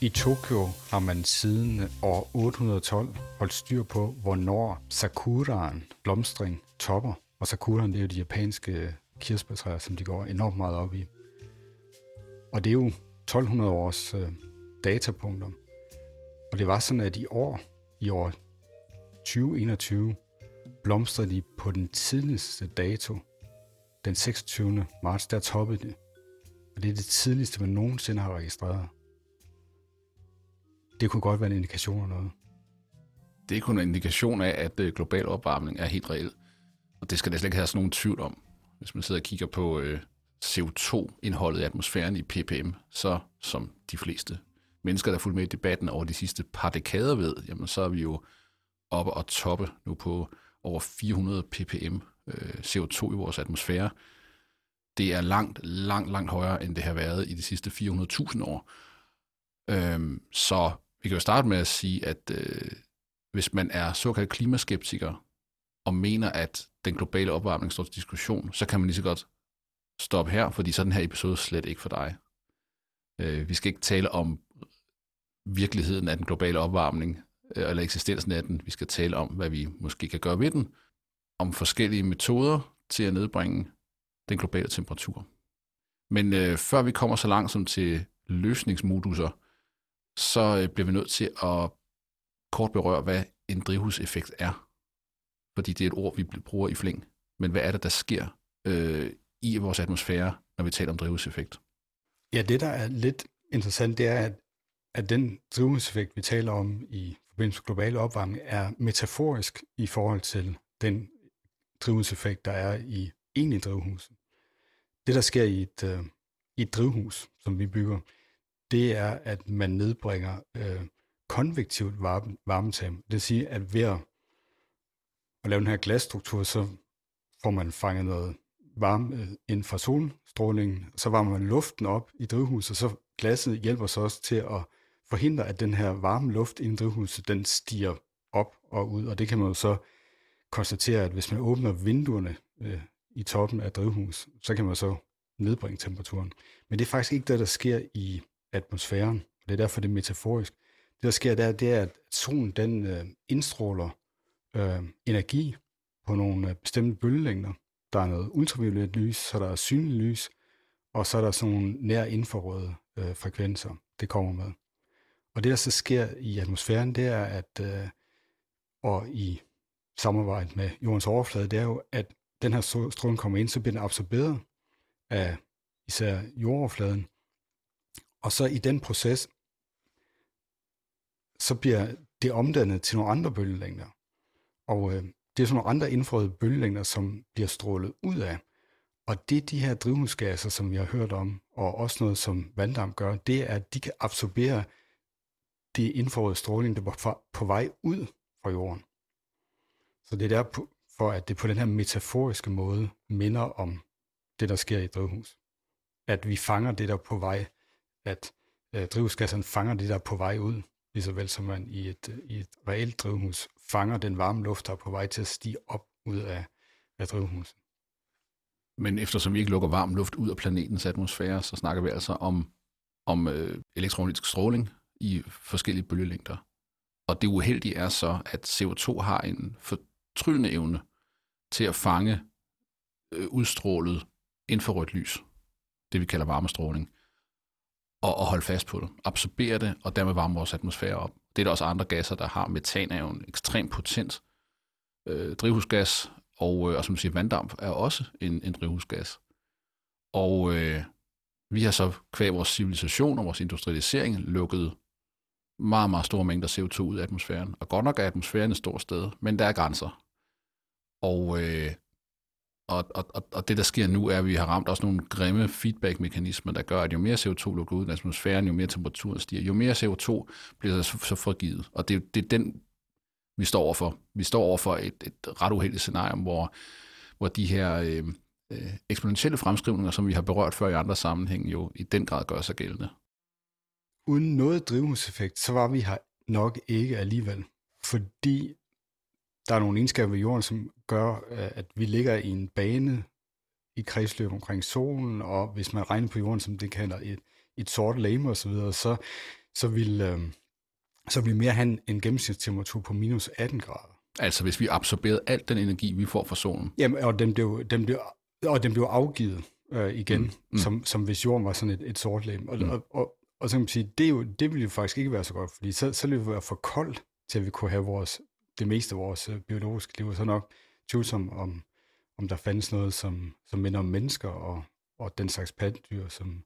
I Tokyo har man siden år 812 holdt styr på, hvornår sakuraen, blomstring, topper. Og sakuraen, det er jo de japanske kirsebærtræer, som de går enormt meget op i. Og det er jo 1200 års øh, datapunkter. Og det var sådan, at i år, i år 2021, blomstrede de på den tidligste dato, den 26. marts, der toppede det. Og det er det tidligste, man nogensinde har registreret. Det kunne godt være en indikation af noget. Det er kun en indikation af, at øh, global opvarmning er helt reel. Og det skal der slet ikke have sådan nogen tvivl om. Hvis man sidder og kigger på øh, CO2-indholdet i atmosfæren i ppm, så som de fleste mennesker, der har fulgt med i debatten over de sidste par dekader ved, jamen så er vi jo oppe og toppe nu på over 400 ppm øh, CO2 i vores atmosfære. Det er langt, langt, langt højere, end det har været i de sidste 400.000 år. Øhm, så vi kan jo starte med at sige, at øh, hvis man er såkaldt klimaskeptiker og mener, at den globale opvarmning står til diskussion, så kan man lige så godt stoppe her, fordi så er den her episode slet ikke for dig. Øh, vi skal ikke tale om virkeligheden af den globale opvarmning, øh, eller eksistensen af den. Vi skal tale om, hvad vi måske kan gøre ved den, om forskellige metoder til at nedbringe den globale temperatur. Men øh, før vi kommer så langt som til løsningsmoduser, så øh, bliver vi nødt til at kort berøre, hvad en drivhuseffekt er. Fordi det er et ord, vi bruger i flæng. Men hvad er det, der sker øh, i vores atmosfære, når vi taler om drivhuseffekt? Ja, det der er lidt interessant, det er, at, at den drivhuseffekt, vi taler om i forbindelse med global opvarmning, er metaforisk i forhold til den drivhuseffekt, der er i egentlig drivhus. Det, der sker i et, øh, i et drivhus, som vi bygger, det er, at man nedbringer øh, konvektivt varme, varmetab. Det vil sige, at ved at, at lave den her glasstruktur, så får man fanget noget varme øh, ind fra solstrålingen, så varmer man luften op i drivhuset, og så glasset hjælper så også til at forhindre, at den her varme luft i drivhuset, den stiger op og ud, og det kan man jo så konstatere, at hvis man åbner vinduerne øh, i toppen af drivhus, så kan man så nedbringe temperaturen. Men det er faktisk ikke det, der sker i atmosfæren. Det er derfor, det er metaforisk. Det, der sker der, det er, at solen den øh, indstråler øh, energi på nogle øh, bestemte bølgelængder. Der er noget ultraviolet lys, så der er synlig lys, og så er der sådan nogle nær infrarøde øh, frekvenser, det kommer med. Og det, der så sker i atmosfæren, det er, at øh, og i samarbejde med jordens overflade, det er jo, at den her stråling kommer ind, så bliver den absorberet af især jordoverfladen, og så i den proces, så bliver det omdannet til nogle andre bølgelængder. Og øh, det er sådan nogle andre indfrøde bølgelængder, som bliver strålet ud af. Og det de her drivhusgasser, som vi har hørt om, og også noget, som vanddamp gør, det er, at de kan absorbere det infrarøde stråling, der var på vej ud fra jorden. Så det er der for, at det på den her metaforiske måde minder om det, der sker i et drivhus. At vi fanger det, der på vej at øh, drivhusgasserne fanger det, der er på vej ud, lige så vel som man i et, i et reelt drivhus fanger den varme luft, der er på vej til at stige op ud af, af drivhuset. Men eftersom vi ikke lukker varm luft ud af planetens atmosfære, så snakker vi altså om, om øh, elektronisk stråling i forskellige bølgelængder. Og det uheldige er så, at CO2 har en fortryllende evne til at fange øh, udstrålet infrarødt lys, det vi kalder varmestråling og, og holde fast på det, absorbere det, og dermed varme vores atmosfære op. Det er der også andre gasser, der har. Metan er jo en ekstremt potent øh, drivhusgas, og, øh, og som siger, vanddamp er også en, en drivhusgas. Og øh, vi har så kvæg vores civilisation og vores industrialisering lukket meget, meget store mængder CO2 ud af atmosfæren. Og godt nok er atmosfæren et stort sted, men der er grænser. Og øh, og, og, og det, der sker nu, er, at vi har ramt også nogle grimme feedback-mekanismer, der gør, at jo mere CO2 lukker ud i atmosfæren, jo mere temperaturen stiger, jo mere CO2 bliver så, så frigivet. Og det, det er den, vi står overfor. Vi står overfor et, et ret uheldigt scenarie, hvor, hvor de her øh, øh, eksponentielle fremskrivninger, som vi har berørt før i andre sammenhæng, jo i den grad gør sig gældende. Uden noget drivhuseffekt, så var vi her nok ikke alligevel. Fordi der er nogle egenskaber ved jorden, som gør, øh, at vi ligger i en bane i kredsløb omkring solen, og hvis man regner på jorden, som det kalder et, et sort lame osv., så, så vil, øh, så vil vi mere have en, en gennemsnitstemperatur på minus 18 grader. Altså hvis vi absorberede alt den energi, vi får fra solen. Jamen, og den blev, den blev, og den blev afgivet øh, igen, mm. Mm. Som, som hvis jorden var sådan et, et sort lem. Og, mm. og, og, og så kan man sige, det, er jo, det ville jo faktisk ikke være så godt, fordi så, så ville det være for koldt, til at vi kunne have vores, det meste af vores øh, biologiske liv. Og så nok tvivlsom om, om der findes noget, som, som minder om mennesker og, og den slags pattedyr, som,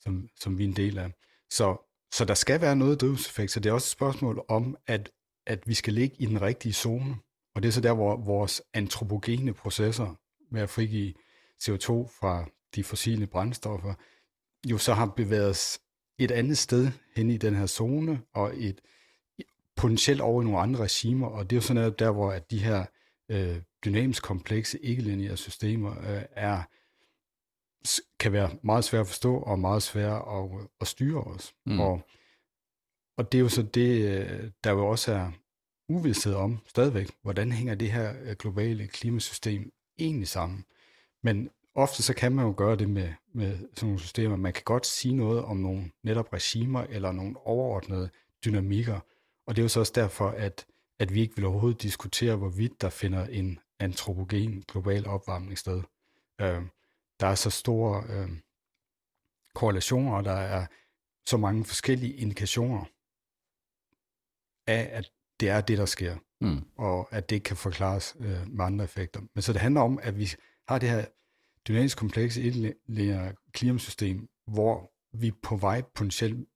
som, som vi er en del af. Så, så der skal være noget drivhuseffekt, så det er også et spørgsmål om, at, at vi skal ligge i den rigtige zone. Og det er så der, hvor vores antropogene processer med at frigive CO2 fra de fossile brændstoffer, jo så har bevæget os et andet sted hen i den her zone, og et potentielt over i nogle andre regimer, og det er jo sådan noget der, hvor at de her øh, dynamisk komplekse, ikke-lineære systemer øh, er, kan være meget svære at forstå og meget svære at, at styre os. Mm. Og, og det er jo så det, øh, der jo også er uvidsthed om stadigvæk, hvordan hænger det her øh, globale klimasystem egentlig sammen. Men ofte så kan man jo gøre det med, med sådan nogle systemer. Man kan godt sige noget om nogle netop regimer eller nogle overordnede dynamikker, og det er jo så også derfor, at at vi ikke vil overhovedet diskutere, hvorvidt der finder en antropogen global opvarmning sted. Øh, der er så store øh, korrelationer, og der er så mange forskellige indikationer af, at det er det, der sker, mm. og at det ikke kan forklares øh, med andre effekter. Men så det handler om, at vi har det her dynamisk komplekse et klimasystem, hvor vi er på vej potentielt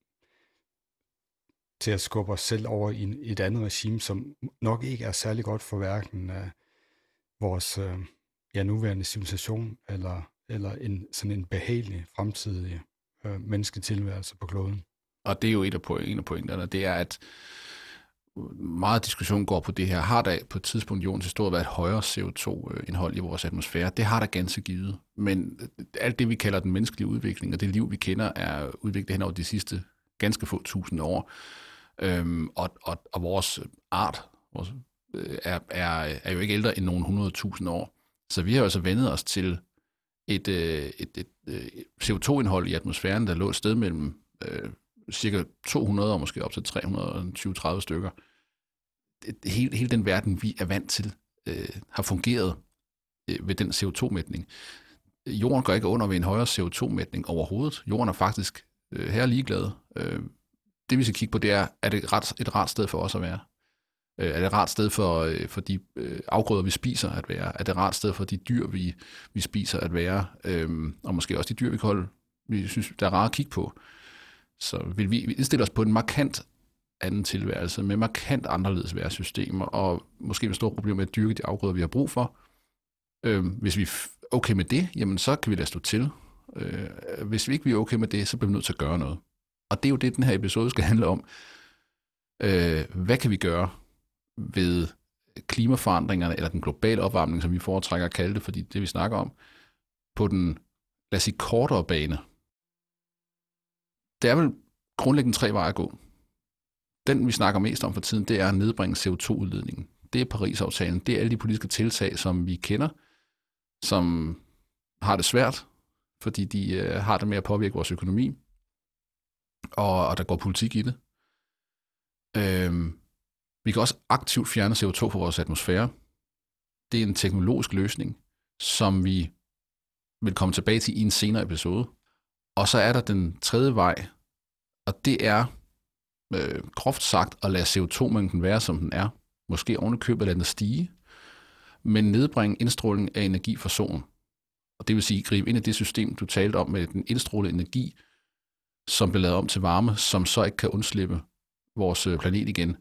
til at skubbe os selv over i et andet regime, som nok ikke er særlig godt for hverken af vores øh, ja, nuværende civilisation, eller, eller en, sådan en behagelig fremtidig øh, mennesketilværelse på kloden. Og det er jo et af, point, en af pointerne, det er, at meget diskussion går på det her. Har der på et tidspunkt jordens historie været et højere CO2-indhold øh, i vores atmosfære? Det har der ganske givet. Men øh, alt det, vi kalder den menneskelige udvikling, og det liv, vi kender, er udviklet hen over de sidste ganske få tusind år. Øhm, og, og, og vores art vores, Øh, er, er, er jo ikke ældre end nogle 100.000 år. Så vi har jo altså vendet os til et, øh, et, et, øh, et CO2-indhold i atmosfæren, der lå et sted mellem øh, cirka 200 og måske op til 320-30 stykker. Hele, hele den verden, vi er vant til, øh, har fungeret øh, ved den CO2-mætning. Jorden går ikke under ved en højere CO2-mætning overhovedet. Jorden er faktisk øh, her ligeglad. Øh, det vi skal kigge på, det er, er det ret, et rart sted for os at være? Øh, er det et rart sted for, øh, for de øh, afgrøder, vi spiser at være? Er det et rart sted for de dyr, vi, vi spiser at være? Øhm, og måske også de dyr, vi kan holde, vi synes, der er rart at kigge på. Så vil vi indstille os på en markant anden tilværelse med markant anderledes værsystemer, og måske med store problemer med at dyrke de afgrøder, vi har brug for. Øhm, hvis vi er okay med det, jamen så kan vi lade stå til. Øh, hvis vi ikke er okay med det, så bliver vi nødt til at gøre noget. Og det er jo det, den her episode skal handle om. Øh, hvad kan vi gøre ved klimaforandringerne, eller den globale opvarmning, som vi foretrækker at kalde det, fordi det vi snakker om, på den, lad os sige, kortere bane. Der er vel grundlæggende tre veje at gå. Den, vi snakker mest om for tiden, det er at nedbringe CO2-udledningen. Det er Paris-aftalen. Det er alle de politiske tiltag, som vi kender, som har det svært, fordi de øh, har det med at påvirke vores økonomi og, og der går politik i det. Øhm, vi kan også aktivt fjerne CO2 fra vores atmosfære. Det er en teknologisk løsning, som vi vil komme tilbage til i en senere episode. Og så er der den tredje vej, og det er øh, groft sagt at lade CO2-mængden være, som den er. Måske ovenikøbet at lade den stige, men nedbringe indstråling af energi fra solen. Og det vil sige gribe ind i det system, du talte om med den indstrålede energi, som bliver lavet om til varme, som så ikke kan undslippe vores øh, planet igen.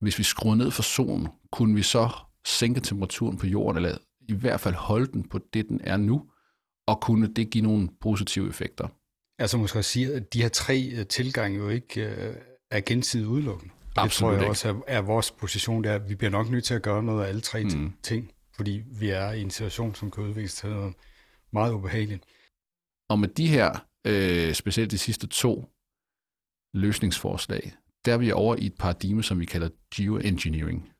Hvis vi skruer ned for solen, kunne vi så sænke temperaturen på jorden, eller i hvert fald holde den på det, den er nu, og kunne det give nogle positive effekter. Altså måske sige, at de her tre øh, tilgange jo ikke øh, er gensidigt udelukkende. Absolut det tror jeg ikke. også er, er vores position, der vi bliver nok nødt til at gøre noget af alle tre mm. ting, fordi vi er i en situation, som kan udvikle sig til noget meget ubehageligt. Og med de her øh, specielt de sidste to løsningsforslag, der er vi over i et paradigme, som vi kalder geoengineering.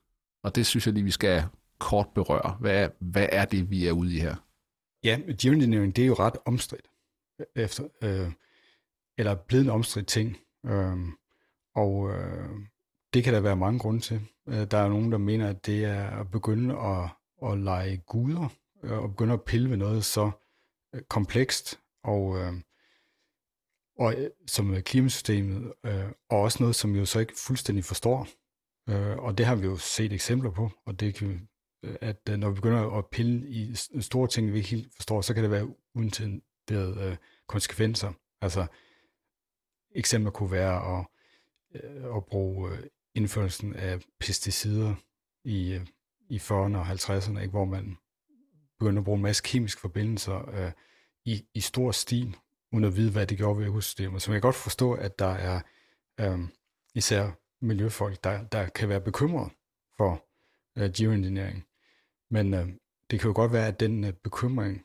Og det synes jeg lige, vi skal kort berøre. Hvad er, hvad er det, vi er ude i her? Ja, geoengineering, det er jo ret omstridt. Øh, efter, øh, eller blevet en omstridt ting. Øh, og øh, det kan der være mange grunde til. Øh, der er nogen, der mener, at det er at begynde at, at lege guder, øh, og begynde at pille ved noget så komplekst, og, øh, og øh, som øh, klimasystemet, øh, og også noget, som vi jo så ikke fuldstændig forstår. Øh, og det har vi jo set eksempler på, og det kan øh, at øh, når vi begynder at pille i store ting, vi ikke helt forstår, så kan det være uintenderede øh, konsekvenser. Altså, eksempler kunne være at, øh, at bruge indførelsen af pesticider i, øh, i 40'erne og 50'erne, ikke, hvor man begynder at bruge en masse kemiske forbindelser øh, i, i stor stil, uden at vide, hvad det gjorde ved økosystemet. Så man kan godt forstå, at der er øh, især miljøfolk, der, der kan være bekymret for øh, geoengineering. Men øh, det kan jo godt være, at den øh, bekymring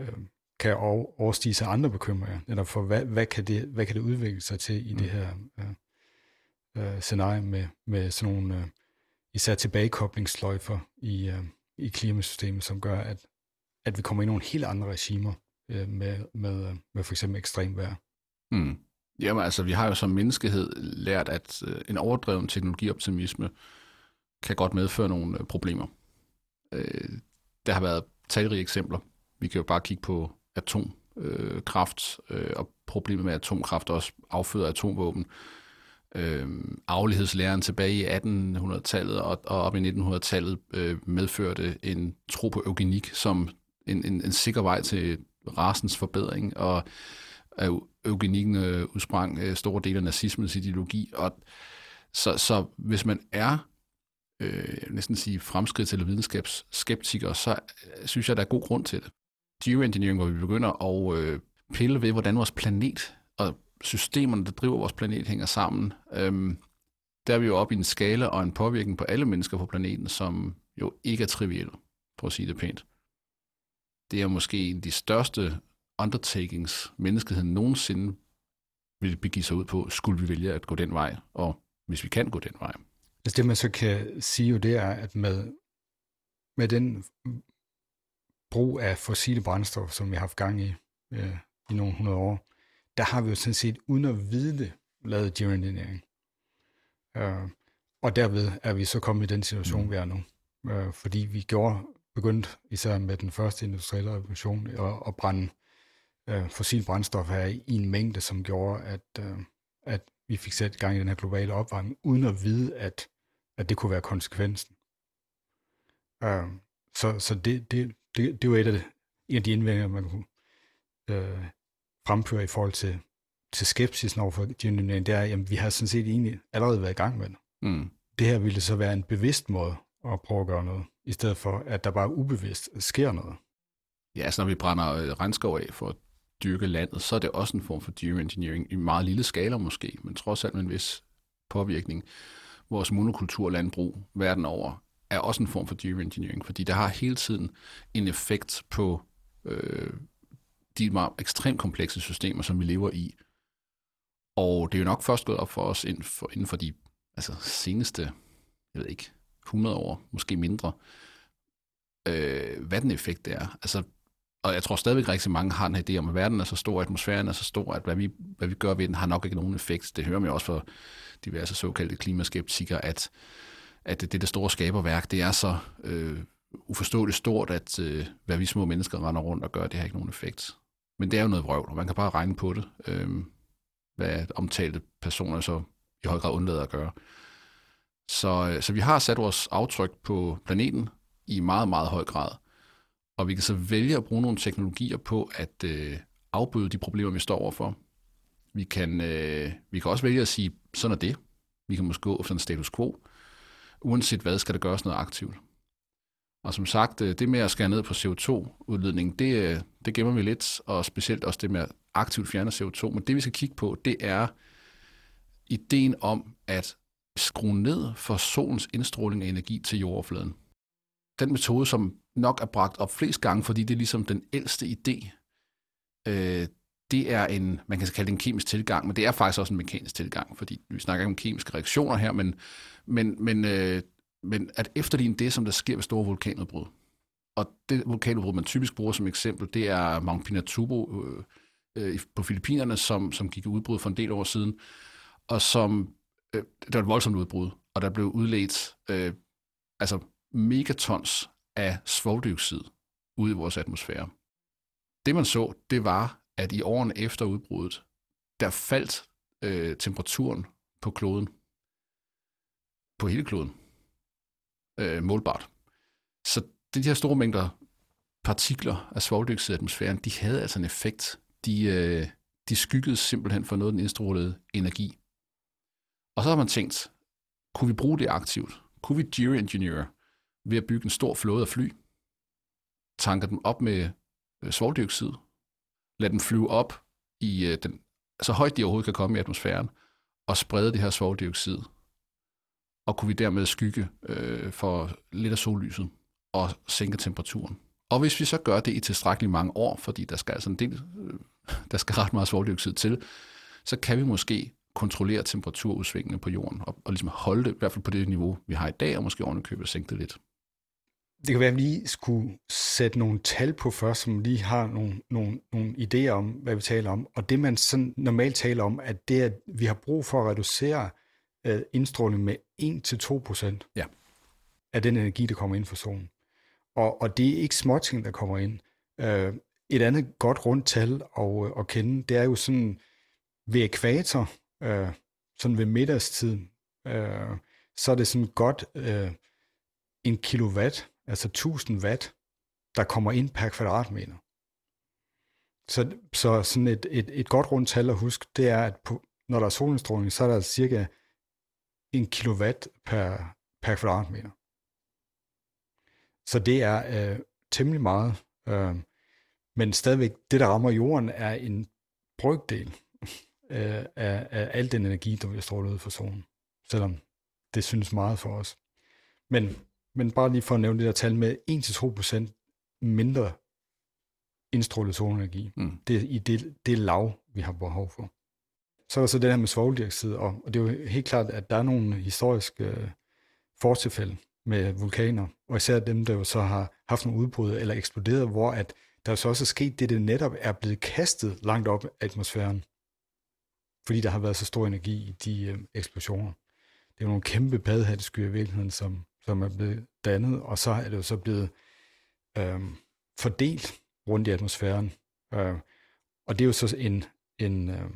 øh, kan overstige sig andre bekymringer, eller for hvad, hvad, kan det, hvad kan det udvikle sig til i mm. det her øh, øh, scenarie med, med sådan nogle øh, især tilbagekoblingsløjfer i, øh, i klimasystemet, som gør, at, at vi kommer ind i nogle helt andre regimer øh, med, med, øh, med for eksempel ekstrem vejr. Mm. Jamen altså, vi har jo som menneskehed lært, at øh, en overdreven teknologioptimisme kan godt medføre nogle øh, problemer. Øh, der har været talrige eksempler. Vi kan jo bare kigge på atomkraft øh, øh, og problemet med atomkraft også afføder atomvåben. Øh, aflighedslæren tilbage i 1800-tallet og, og op i 1900-tallet øh, medførte en tro på eugenik som en, en, en sikker vej til rasens forbedring, og øh, eugenikken øh, udsprang øh, store dele af nazismens ideologi. Og så, så hvis man er øh, næsten sige fremskridt eller videnskabsskeptiker, så øh, synes jeg, der er god grund til det. Geoengineering, hvor vi begynder at øh, pille ved, hvordan vores planet og systemerne, der driver vores planet, hænger sammen. Øh, der er vi jo oppe i en skala og en påvirkning på alle mennesker på planeten, som jo ikke er triviel, for at sige det pænt. Det er måske en af de største undertakings, menneskeheden nogensinde vil begive sig ud på, skulle vi vælge at gå den vej, og hvis vi kan gå den vej. Altså det, man så kan sige jo, det er, at med, med den brug af fossile brændstof, som vi har haft gang i øh, i nogle hundrede år, der har vi jo sådan set, uden at vide det, lavet geoengineering. Øh, og derved er vi så kommet i den situation, mm. vi er nu. Øh, fordi vi gjorde, begyndte især med den første industrielle revolution at, at brænde øh, fossil brændstof her i en mængde, som gjorde, at, øh, at vi fik sat gang i den her globale opvarmning, uden at vide, at at det kunne være konsekvensen. Uh, så så det, det, det, det var et af, de, en af de indvendinger, man kunne uh, fremføre i forhold til, til skepsis over for geoengineering, det er, at vi har sådan set egentlig allerede været i gang med det. Mm. Det her ville så være en bevidst måde at prøve at gøre noget, i stedet for, at der bare ubevidst sker noget. Ja, så når vi brænder øh, regnskov af for at dyrke landet, så er det også en form for geoengineering i meget lille skala måske, men trods alt med en vis påvirkning vores monokulturlandbrug verden over, er også en form for geoengineering, fordi det har hele tiden en effekt på øh, de meget ekstremt komplekse systemer, som vi lever i. Og det er jo nok først gået op for os inden for, inden for de altså, seneste, jeg ved ikke, 100 år, måske mindre, øh, hvad den effekt er. Altså, og jeg tror stadigvæk rigtig mange har en idé om, at verden er så stor, at atmosfæren er så stor, at hvad vi, hvad vi gør ved den, har nok ikke nogen effekt. Det hører man jo også fra diverse såkaldte klimaskeptikere, at, at det, det store skaberværk, det er så øh, uforståeligt stort, at øh, hvad vi små mennesker render rundt og gør, det har ikke nogen effekt. Men det er jo noget vrøvl, og man kan bare regne på det, øh, hvad omtalte personer så i høj grad undlader at gøre. Øh, så øh, så vi har sat vores aftryk på planeten i meget, meget høj grad. Og vi kan så vælge at bruge nogle teknologier på at øh, afbøde de problemer, vi står overfor. Vi kan, øh, vi kan også vælge at sige, sådan er det. Vi kan måske gå efter en status quo. Uanset hvad, skal der gøres noget aktivt. Og som sagt, øh, det med at skære ned på CO2-udledning, det, øh, det gemmer vi lidt, og specielt også det med at aktivt fjerne CO2. Men det vi skal kigge på, det er ideen om at skrue ned for solens indstråling af energi til jordoverfladen. Den metode, som nok er bragt op flest gange, fordi det er ligesom den ældste idé, øh, det er en, man kan kalde det en kemisk tilgang, men det er faktisk også en mekanisk tilgang, fordi vi snakker om kemiske reaktioner her, men, men, men, øh, men at efterligne det, som der sker ved store vulkanudbrud. Og det vulkanudbrud, man typisk bruger som eksempel, det er Mount Pinatubo øh, øh, på Filippinerne, som, som gik udbrud for en del år siden, og som, øh, det var et voldsomt udbrud, og der blev udledt øh, altså megatons af svovldioxid ud i vores atmosfære. Det man så, det var, at i årene efter udbruddet, der faldt øh, temperaturen på kloden, på hele kloden, øh, målbart. Så de her store mængder partikler af svovldioxid i atmosfæren, de havde altså en effekt. De, øh, de skyggede simpelthen for noget af den indstrålede energi. Og så har man tænkt, kunne vi bruge det aktivt? Kunne vi geoengineer ved at bygge en stor flåde af fly, tanke dem op med øh, svovldioxid? Lad lade dem flyve op i øh, den, så højt de overhovedet kan komme i atmosfæren, og sprede det her svovldioxid. Og kunne vi dermed skygge øh, for lidt af sollyset og sænke temperaturen. Og hvis vi så gør det i tilstrækkeligt mange år, fordi der skal altså en del, øh, der skal ret meget svovldioxid til, så kan vi måske kontrollere temperaturudsvingene på jorden, og, og ligesom holde det, i hvert fald på det niveau, vi har i dag, og måske oven købet sænke det lidt. Det kan være, at vi lige skulle sætte nogle tal på først, som lige har nogle, nogle, nogle idéer om, hvad vi taler om. Og det, man sådan normalt taler om, at det er, at vi har brug for at reducere øh, indstråling med 1-2 procent ja. af den energi, der kommer ind fra solen. Og, og det er ikke småting, der kommer ind. Øh, et andet godt rundt tal at, at kende, det er jo sådan ved ekvator, øh, sådan ved middagstid, øh, så er det sådan godt øh, en kilowatt, altså 1000 watt, der kommer ind per kvadratmeter. Så, så sådan et, et, et godt rundt tal at huske, det er, at på, når der er solindstråling, så er der cirka en kilowatt per, per kvadratmeter. Så det er øh, temmelig meget. Øh, men stadigvæk, det der rammer jorden, er en brygdel øh, af, af al den energi, der bliver strålet ud fra solen. Selvom det synes meget for os. Men, men bare lige for at nævne det der tal med 1-2% mindre indstrålet solenergi. Mm. Det er i det, det lav, vi har behov for. Så er der så det her med svogeldioxid, og, og det er jo helt klart, at der er nogle historiske øh, fortilfælde med vulkaner, og især dem, der jo så har haft nogle udbrud eller eksploderet, hvor at der så også er sket det, det netop er blevet kastet langt op i atmosfæren, fordi der har været så stor energi i de øh, eksplosioner. Det er jo nogle kæmpe padhatteskyer i virkeligheden, som, som er blevet dannet, og så er det jo så blevet øh, fordelt rundt i atmosfæren. Øh, og det er jo så en, en, øh,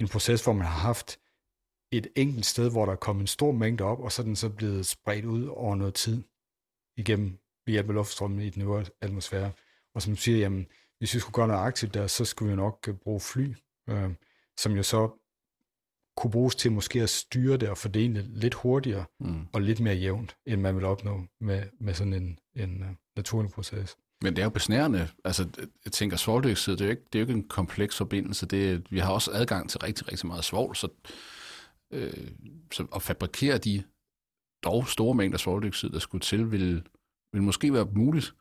en proces, hvor man har haft et enkelt sted, hvor der er kommet en stor mængde op, og så er den så blevet spredt ud over noget tid igennem ved hjælp af luftstrømmen i den øvre atmosfære. Og som siger, jamen, hvis vi skulle gøre noget aktivt der, så skulle vi nok øh, bruge fly, øh, som jo så kunne bruges til måske at styre det og fordele det lidt hurtigere mm. og lidt mere jævnt, end man vil opnå med, med sådan en, en uh, naturlig proces. Men det er jo besnærende. Altså, jeg tænker, svoldioxid, det er jo ikke, det er jo ikke en kompleks forbindelse. Det er, vi har også adgang til rigtig, rigtig meget svovl, så øh, så at fabrikere de dog store mængder svoldioxid, der skulle til, vil, vil måske være muligt.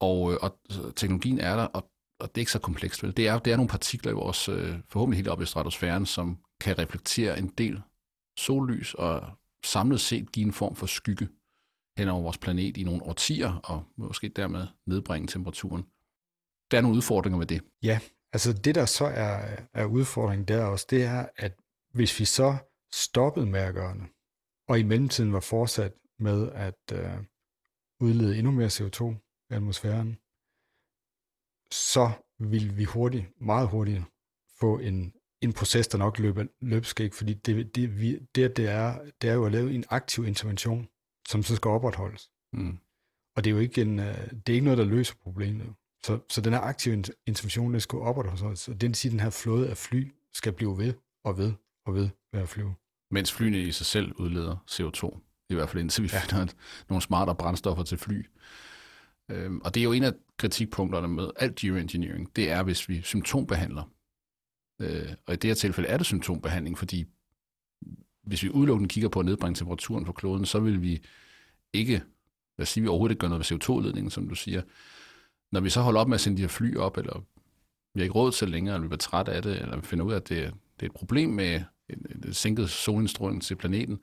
Og, øh, og teknologien er der, og, og det er ikke så komplekst. Vel? Det, er, det er nogle partikler i vores, øh, forhåbentlig helt oppe i stratosfæren, som kan reflektere en del sollys og samlet set give en form for skygge hen over vores planet i nogle årtier, og måske dermed nedbringe temperaturen. Der er nogle udfordringer med det. Ja, altså det der så er, er udfordringen der også, det er, at hvis vi så stoppede med at gøre det, og i mellemtiden var fortsat med at øh, udlede endnu mere CO2 i atmosfæren, så vil vi hurtigt, meget hurtigt, få en, en proces, der nok løber løbskæg, fordi det, det, vi, det, det, er, det er jo at lave en aktiv intervention, som så skal opretholdes. Mm. Og det er jo ikke, en, øh, det er ikke noget, der løser problemet. Så, så den her aktive intervention, der skal opretholdes, og det vil sige, at den her flåde af fly skal blive ved og ved og ved med at flyve. Mens flyene i sig selv udleder CO2, i hvert fald indtil vi ja. finder nogle smartere brændstoffer til fly. Øhm, og det er jo en af kritikpunkterne med alt geoengineering, det er, hvis vi symptombehandler. Øh, og i det her tilfælde er det symptombehandling, fordi hvis vi udelukkende kigger på at nedbringe temperaturen på kloden, så vil vi ikke, lad os sige, vi overhovedet ikke gør noget ved CO2-ledningen, som du siger. Når vi så holder op med at sende de her fly op, eller vi har ikke råd til længere, eller vi bliver træt af det, eller vi finder ud af, at det, det er et problem med en, en sænket solindstråling til planeten,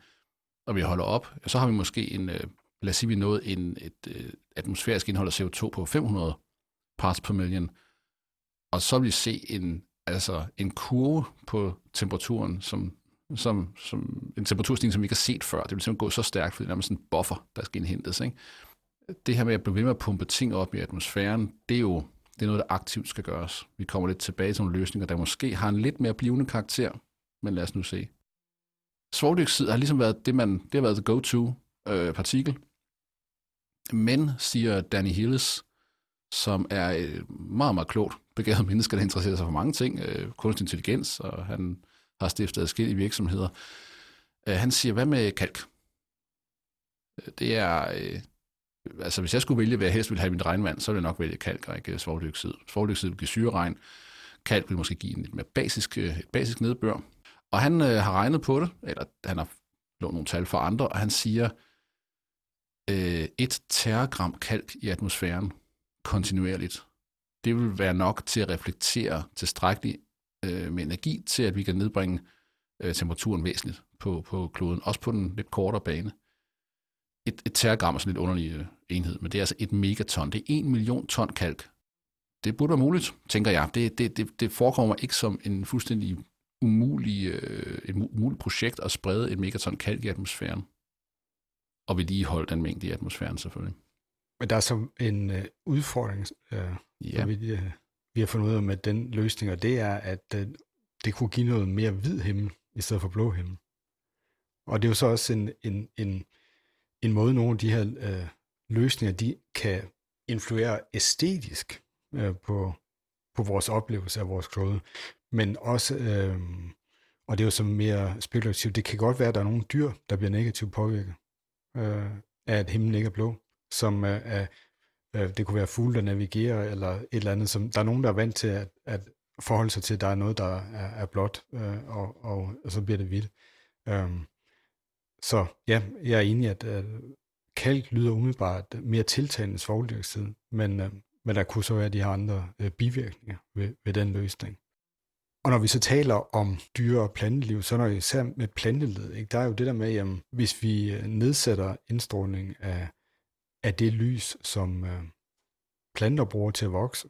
og vi holder op, så har vi måske en, øh, lad os sige, vi nåede en, et, et øh, atmosfærisk indhold af CO2 på 500 parts per million, og så vil vi se en, altså en kurve på temperaturen, som som, som en temperaturstigning, som vi ikke har set før. Det vil simpelthen gå så stærkt, fordi der er sådan en buffer, der skal indhentes. Ikke? Det her med at blive ved med at pumpe ting op i atmosfæren, det er jo det er noget, der aktivt skal gøres. Vi kommer lidt tilbage til nogle løsninger, der måske har en lidt mere blivende karakter, men lad os nu se. Svovldioxid har ligesom været det, man, det har været the go-to øh, partikel. Men, siger Danny Hillis, som er et meget, meget klogt begavet menneske, der interesserer sig for mange ting, øh, kunstig intelligens, og han har stiftet adskillige virksomheder. Øh, han siger, hvad med kalk? Øh, det er, øh, altså hvis jeg skulle vælge, hvad jeg helst ville have i mit regnvand, så ville jeg nok vælge kalk og ikke svovldioxid. Svovldioxid vil give syreregn, kalk vil måske give en lidt mere basisk, øh, et basisk nedbør. Og han øh, har regnet på det, eller han har lånt nogle tal for andre, og han siger, øh, et teragram kalk i atmosfæren kontinuerligt, det vil være nok til at reflektere tilstrækkeligt øh, med energi til, at vi kan nedbringe øh, temperaturen væsentligt på, på kloden, også på den lidt kortere bane. Et, et teragram er sådan lidt underlig øh, enhed, men det er altså et megaton. Det er en million ton kalk. Det burde være muligt, tænker jeg. Det, det, det, det forekommer ikke som en fuldstændig umulig, øh, et umuligt projekt at sprede et megaton kalk i atmosfæren. Og vedligeholde den mængde i atmosfæren selvfølgelig. Men der er så en øh, udfordring, øh, ja. vi, øh, vi har fundet ud af med den løsning, og det er, at øh, det kunne give noget mere hvid himmel, i stedet for blå himmel. Og det er jo så også en, en, en, en måde, nogle af de her øh, løsninger, de kan influere æstetisk øh, på, på vores oplevelse af vores klode. Men også, øh, og det er jo så mere spekulativt, det kan godt være, at der er nogle dyr, der bliver negativt påvirket øh, af, at himlen ikke er blå, som øh, er, øh, det kunne være fugle, der navigerer, eller et eller andet, som der er nogen, der er vant til at, at forholde sig til, at der er noget, der er, er blåt, øh, og, og, og så bliver det hvidt. Øh, så ja, jeg er enig, at øh, kalk lyder umiddelbart mere tiltalende svovldioxid, men, øh, men der kunne så være de her andre øh, bivirkninger ved, ved den løsning. Og når vi så taler om dyre- og planteliv, så er det især med plantelivet, ikke? der er jo det der med, at hvis vi øh, nedsætter indstråling af, af det lys, som øh, planter bruger til at vokse,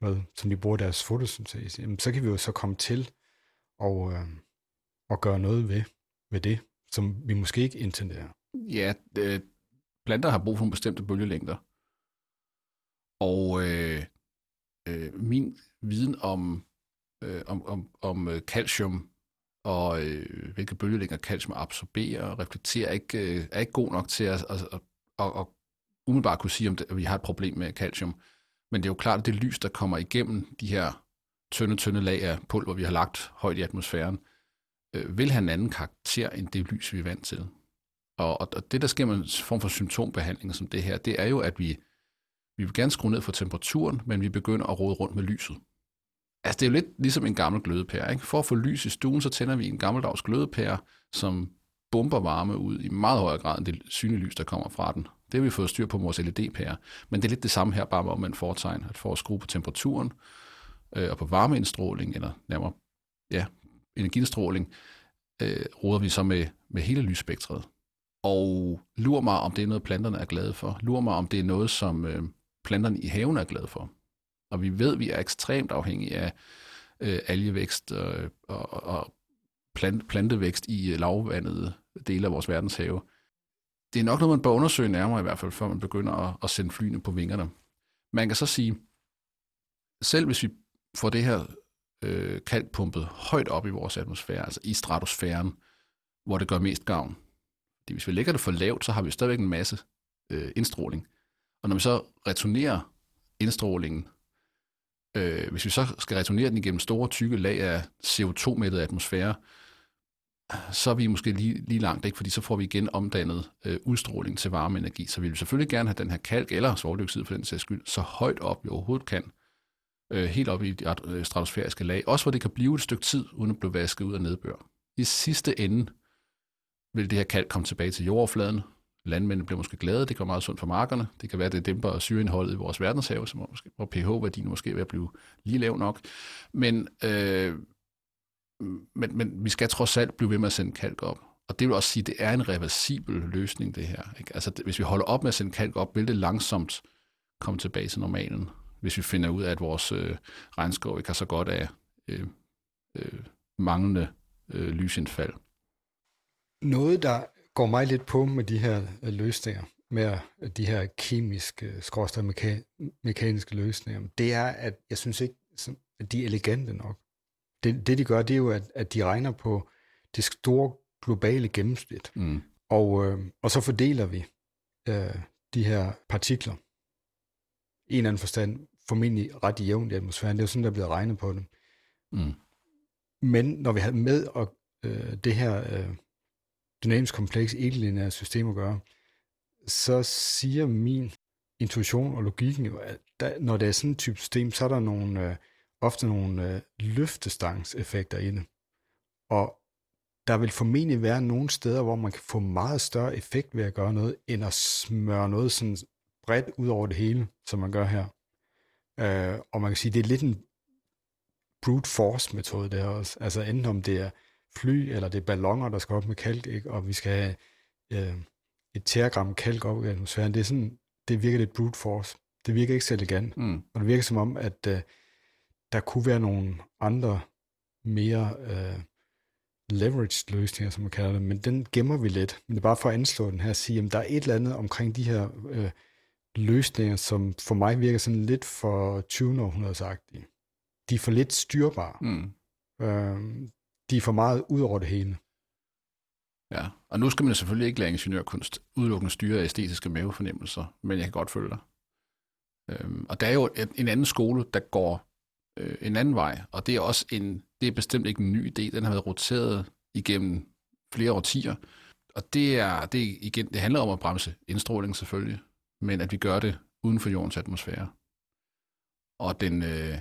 med, som de bruger deres fotosyntese, jamen, så kan vi jo så komme til og, øh, og gøre noget ved, ved det, som vi måske ikke intenderer. Ja, øh, planter har brug for nogle bestemte bølgelængder. Og øh, øh, min viden om, øh, om, om, om øh, calcium og øh, hvilke bølgelængder calcium absorberer og reflekterer, ikke, øh, er ikke god nok til at, at, at, at, at umiddelbart kunne sige, om det, at vi har et problem med calcium. Men det er jo klart, at det lys, der kommer igennem de her tynde, tynde lag af pulver, vi har lagt højt i atmosfæren, øh, vil have en anden karakter end det lys, vi er vant til. Og, og, og det, der sker med en form for symptombehandling som det her, det er jo, at vi, vi vil gerne skrue ned for temperaturen, men vi begynder at rode rundt med lyset. Altså, det er jo lidt ligesom en gammel glødepære. Ikke? For at få lys i stuen, så tænder vi en gammeldags glødepære, som bomber varme ud i meget højere grad end det synlige lys, der kommer fra den. Det har vi fået styr på med vores LED-pære. Men det er lidt det samme her, bare med omvendt foretegn. At for at skrue på temperaturen øh, og på varmeindstråling, eller nærmere ja, energistråling, øh, råder vi så med, med hele lysspektret. Og lurer mig, om det er noget, planterne er glade for. Lurer mig, om det er noget, som øh, planterne i haven er glade for. Og vi ved, at vi er ekstremt afhængige af øh, algevækst og, og, og plant, plantevækst i øh, lavvandede dele af vores verdenshave. Det er nok noget, man bør undersøge nærmere i hvert fald, før man begynder at, at sende flyene på vingerne. Man kan så sige, selv hvis vi får det her øh, kalkpumpet højt op i vores atmosfære, altså i stratosfæren, hvor det gør mest gavn. Fordi hvis vi lægger det for lavt, så har vi stadigvæk en masse øh, indstråling. Og når vi så returnerer indstrålingen, øh, hvis vi så skal returnere den igennem store, tykke lag af CO2-mættet atmosfære, så er vi måske lige, lige langt, ikke? fordi så får vi igen omdannet øh, udstråling til varmeenergi. Så vi vil selvfølgelig gerne have den her kalk eller svovldioxid for den sags skyld, så højt op vi overhovedet kan, øh, helt op i de øh, stratosfæriske lag, også hvor det kan blive et stykke tid, uden at blive vasket ud af nedbør. I sidste ende vil det her kalk komme tilbage til jordoverfladen. Landmændene bliver måske glade, det går meget sundt for markerne. Det kan være, at det dæmper syreindholdet i vores verdenshav, som måske, hvor pH-værdien måske vil blive lige lav nok. Men, øh, men, men vi skal trods alt blive ved med at sende kalk op. Og det vil også sige, at det er en reversibel løsning, det her. Ikke? Altså, hvis vi holder op med at sende kalk op, vil det langsomt komme tilbage til normalen hvis vi finder ud af, at vores øh, regnskov ikke har så godt af øh, øh, manglende øh, lysindfald. Noget, der går mig lidt på med de her øh, løsninger, med de her kemiske, skråstede meka- mekaniske løsninger, det er, at jeg synes ikke, at de er elegante nok. Det, det de gør, det er jo, at, at de regner på det store globale gennemsnit. Mm. Og, øh, og så fordeler vi øh, de her partikler i en eller anden forstand formentlig ret jævnt i atmosfæren. Det er jo sådan, der er blevet regnet på det. Mm. Men når vi har med og, øh, det her øh, dynamisk kompleks ikke system at gøre, så siger min intuition og logikken jo, at der, når det er sådan et type system, så er der nogle, øh, ofte nogle øh, løftestangseffekter i det. Og der vil formentlig være nogle steder, hvor man kan få meget større effekt ved at gøre noget, end at smøre noget sådan bredt ud over det hele, som man gør her. Øh, og man kan sige, det er lidt en brute force metode der også. Altså enten om det er fly, eller det er ballonger, der skal op med kalk, ikke? og vi skal have øh, et teragram kalk op i atmosfæren. Det, er sådan, det virker lidt brute force. Det virker ikke så elegant. Mm. Og det virker som om, at øh, der kunne være nogle andre mere øh, leveraged løsninger, som man kalder det, men den gemmer vi lidt. Men det er bare for at anslå den her og sige, at der er et eller andet omkring de her øh, løsninger, som for mig virker sådan lidt for 20 århundredesagtige. De er for lidt styrbare. Mm. Øh, de er for meget ud over det hele. Ja, og nu skal man selvfølgelig ikke lære ingeniørkunst udelukkende styre æstetiske mavefornemmelser, men jeg kan godt følge dig. Øhm, og der er jo en anden skole, der går øh, en anden vej, og det er også en, det er bestemt ikke en ny idé, den har været roteret igennem flere årtier, og det er, det er igen, det handler om at bremse indstråling selvfølgelig, men at vi gør det uden for jordens atmosfære. Og den, øh,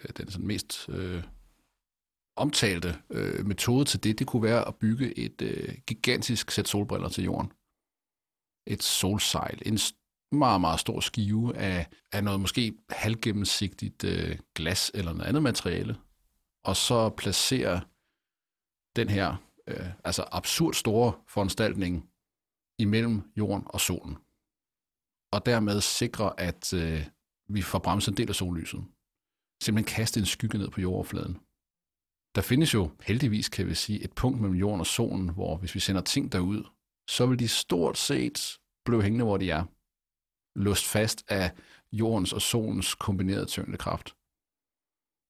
øh den sådan mest øh, omtalte øh, metode til det, det kunne være at bygge et øh, gigantisk sæt solbriller til jorden. Et solsejl, en meget, meget stor skive af, af noget måske halvgennemsigtigt øh, glas eller noget andet materiale, og så placere den her øh, altså absurd store foranstaltning imellem jorden og solen. Og dermed sikre, at øh, vi får bremset en del af sollyset. Simpelthen kaste en skygge ned på jordoverfladen. Der findes jo heldigvis, kan vi sige, et punkt mellem jorden og solen, hvor hvis vi sender ting derud, så vil de stort set blive hængende, hvor de er. Låst fast af jordens og solens kombinerede tyngdekraft.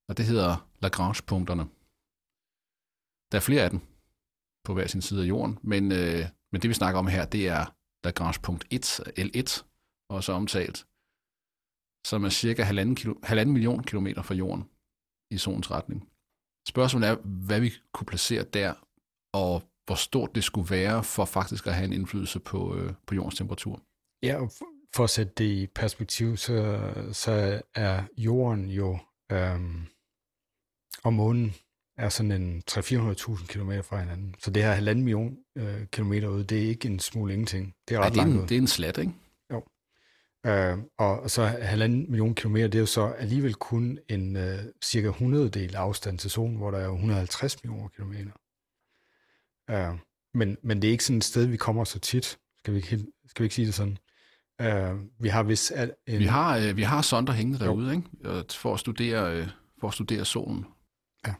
Og det hedder Lagrange-punkterne. Der er flere af dem på hver sin side af jorden, men, øh, men det vi snakker om her, det er Lagrange punkt 1, L1, også omtalt, som er cirka halvanden, kilo, halvanden million kilometer fra jorden i solens retning. Spørgsmålet er, hvad vi kunne placere der, og hvor stort det skulle være for faktisk at have en indflydelse på, øh, på jordens temperatur. Ja, og for at sætte det i perspektiv, så, så er jorden jo, øhm, og månen er sådan en 300-400.000 km fra hinanden. Så det her halvanden million øh, kilometer ude, det er ikke en smule ingenting. Det er ret ja, det er langt en, ud. Det er en slat, ikke? Øh, og, så halvanden million kilometer, det er jo så alligevel kun en øh, cirka 100 del afstand til solen, hvor der er 150 millioner kilometer. Øh, men, men det er ikke sådan et sted, vi kommer så tit. Skal vi ikke, skal vi ikke sige det sådan? Øh, vi har vist... En, vi har, øh, vi har sonder hængende derude, ikke? For at studere, øh, for at studere solen. Ja.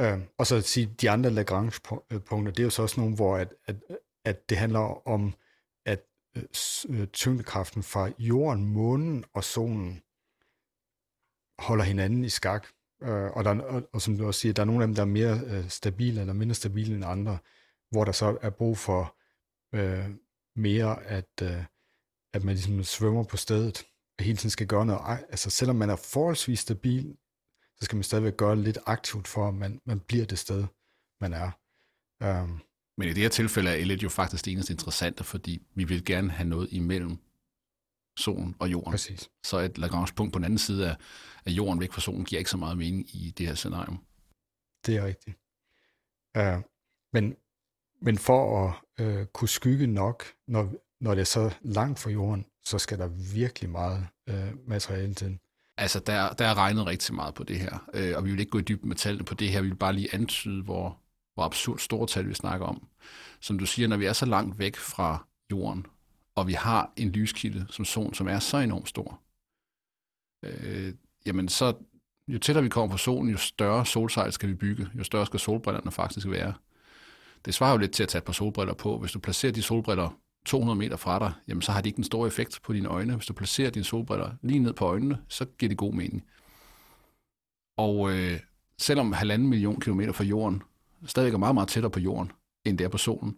Øh, og så at sige, de andre Lagrange-punkter, det er jo så også nogle, hvor at, at, at det handler om Øh, tyngdekraften fra jorden, månen og solen holder hinanden i skak. Øh, og, der, og, og som du også siger, der er nogle af dem, der er mere øh, stabile eller mindre stabile end andre, hvor der så er brug for øh, mere, at, øh, at man ligesom svømmer på stedet, og hele tiden skal gøre noget. Altså selvom man er forholdsvis stabil, så skal man stadigvæk gøre lidt aktivt for, at man, man bliver det sted, man er. Øh, men i det her tilfælde er Elliot jo faktisk det eneste interessante, fordi vi vil gerne have noget imellem solen og jorden. Præcis. Så et Lagrange-punkt på den anden side af, af jorden væk fra solen giver ikke så meget mening i det her scenario. Det er rigtigt. Uh, men, men for at uh, kunne skygge nok, når, når det er så langt fra jorden, så skal der virkelig meget uh, materiale til. Altså, der, der er regnet rigtig meget på det her, uh, og vi vil ikke gå i dybden med tallene på det her. Vi vil bare lige antyde, hvor, hvor absurd store tal vi snakker om. Som du siger, når vi er så langt væk fra jorden, og vi har en lyskilde som solen, som er så enormt stor, øh, jamen så, jo tættere vi kommer på solen, jo større solsejl skal vi bygge, jo større skal solbrillerne faktisk være. Det svarer jo lidt til at tage et par solbriller på. Hvis du placerer de solbriller 200 meter fra dig, jamen så har de ikke en stor effekt på dine øjne. Hvis du placerer dine solbriller lige ned på øjnene, så giver det god mening. Og øh, selvom halvanden million kilometer fra jorden stadig er meget, meget tættere på jorden, end det er på solen,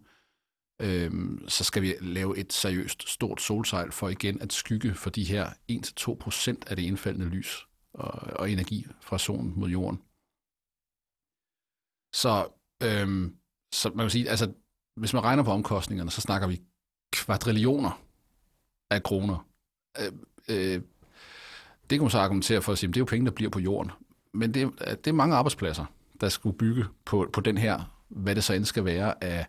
øh, så skal vi lave et seriøst stort solsejl for igen at skygge for de her 1-2% af det indfaldende lys og, og energi fra solen mod jorden. Så, øh, så man kan sige, altså, hvis man regner på omkostningerne, så snakker vi kvadrillioner af kroner. Øh, øh, det kan man så argumentere for at sige, at det er jo penge, der bliver på jorden. Men det, det er mange arbejdspladser, der skulle bygge på, på den her, hvad det så end skal være af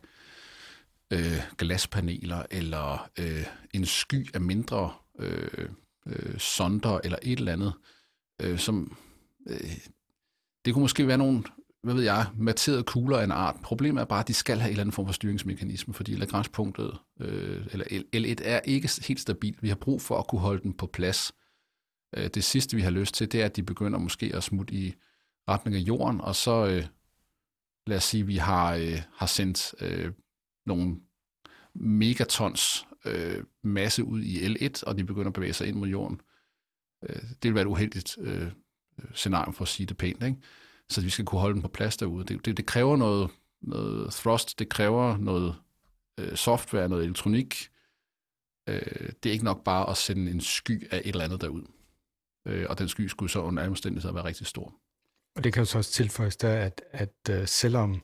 øh, glaspaneler, eller øh, en sky af mindre øh, øh, sonder, eller et eller andet, øh, som... Øh, det kunne måske være nogle hvad ved jeg, materede kugler af en art. Problemet er bare, at de skal have en eller anden form for styringsmekanisme, fordi Lagrange-punktet, øh, eller L1, er ikke helt stabilt. Vi har brug for at kunne holde den på plads. Øh, det sidste, vi har lyst til, det er, at de begynder måske at smutte i retning af jorden, og så, øh, lad os sige, vi har, øh, har sendt øh, nogle megatons øh, masse ud i L1, og de begynder at bevæge sig ind mod jorden. Øh, det vil være et uheldigt øh, scenarie for at sige det pænt, ikke? så vi skal kunne holde den på plads derude. Det, det, det kræver noget, noget thrust, det kræver noget øh, software, noget elektronik. Øh, det er ikke nok bare at sende en sky af et eller andet derud. Øh, og den sky skulle så under alle omstændigheder være rigtig stor. Og det kan jo så også tilføjes der, at, at uh, selvom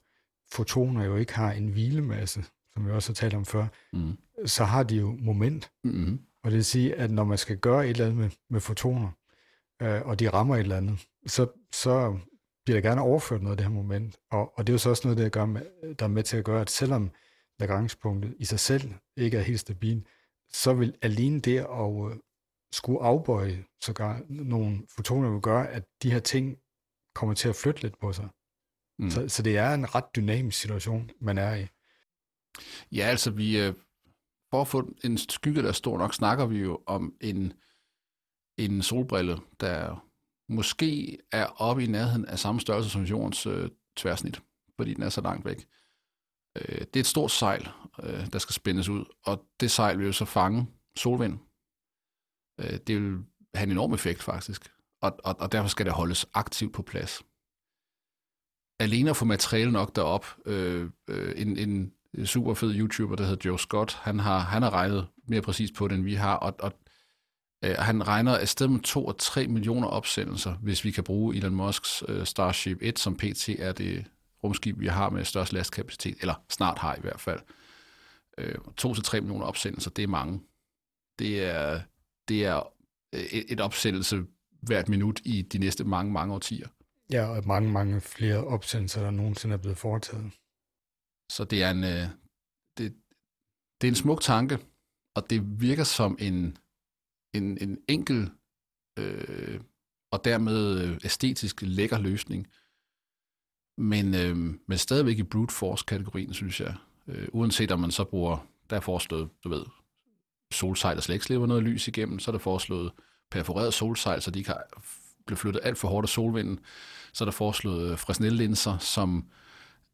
fotoner jo ikke har en hvilemasse, som vi også har talt om før, mm. så har de jo moment. Mm-hmm. Og det vil sige, at når man skal gøre et eller andet med, med fotoner, øh, og de rammer et eller andet, så, så bliver der gerne overført noget af det her moment. Og, og det er jo så også noget, der, gør med, der er med til at gøre, at selvom Lagrange-punktet i sig selv ikke er helt stabil, så vil alene det at øh, skulle afbøje sågar nogle fotoner vil gøre, at de her ting kommer til at flytte lidt på sig. Mm. Så, så det er en ret dynamisk situation, man er i. Ja, altså vi, øh, for at få en skygge, der er stor nok, snakker vi jo om en, en solbrille, der måske er oppe i nærheden af samme størrelse som jordens øh, tværsnit, fordi den er så langt væk. Øh, det er et stort sejl, øh, der skal spændes ud, og det sejl vil jo så fange solvind. Øh, det vil have en enorm effekt faktisk, og, og, og derfor skal det holdes aktivt på plads. Alene at få materiale nok derop, øh, øh, en, en super fed YouTuber, der hedder Joe Scott, han har, han har regnet mere præcis på det, end vi har, og, og øh, han regner afsted med 2 og 3 millioner opsendelser, hvis vi kan bruge Elon Musks øh, Starship 1, som pt. er det rumskib, vi har med størst lastkapacitet, eller snart har i hvert fald. Øh, 2 til 3 millioner opsendelser, det er mange. Det er, det er øh, et, et opsendelse hvert minut i de næste mange, mange årtier. Ja, og mange, mange flere opsendelser, der nogensinde er blevet foretaget. Så det er en, det, det er en smuk tanke, og det virker som en, en, en enkel øh, og dermed øh, æstetisk lækker løsning. Men, øh, men stadigvæk i brute force-kategorien, synes jeg. Øh, uanset om man så bruger, der er foreslået, du ved, solsejl, der slet ikke slipper noget lys igennem, så er der foreslået perforeret solsejl, så de kan blive flyttet alt for hårdt af solvinden. Så er der foreslået øh, Fresnel-linser, som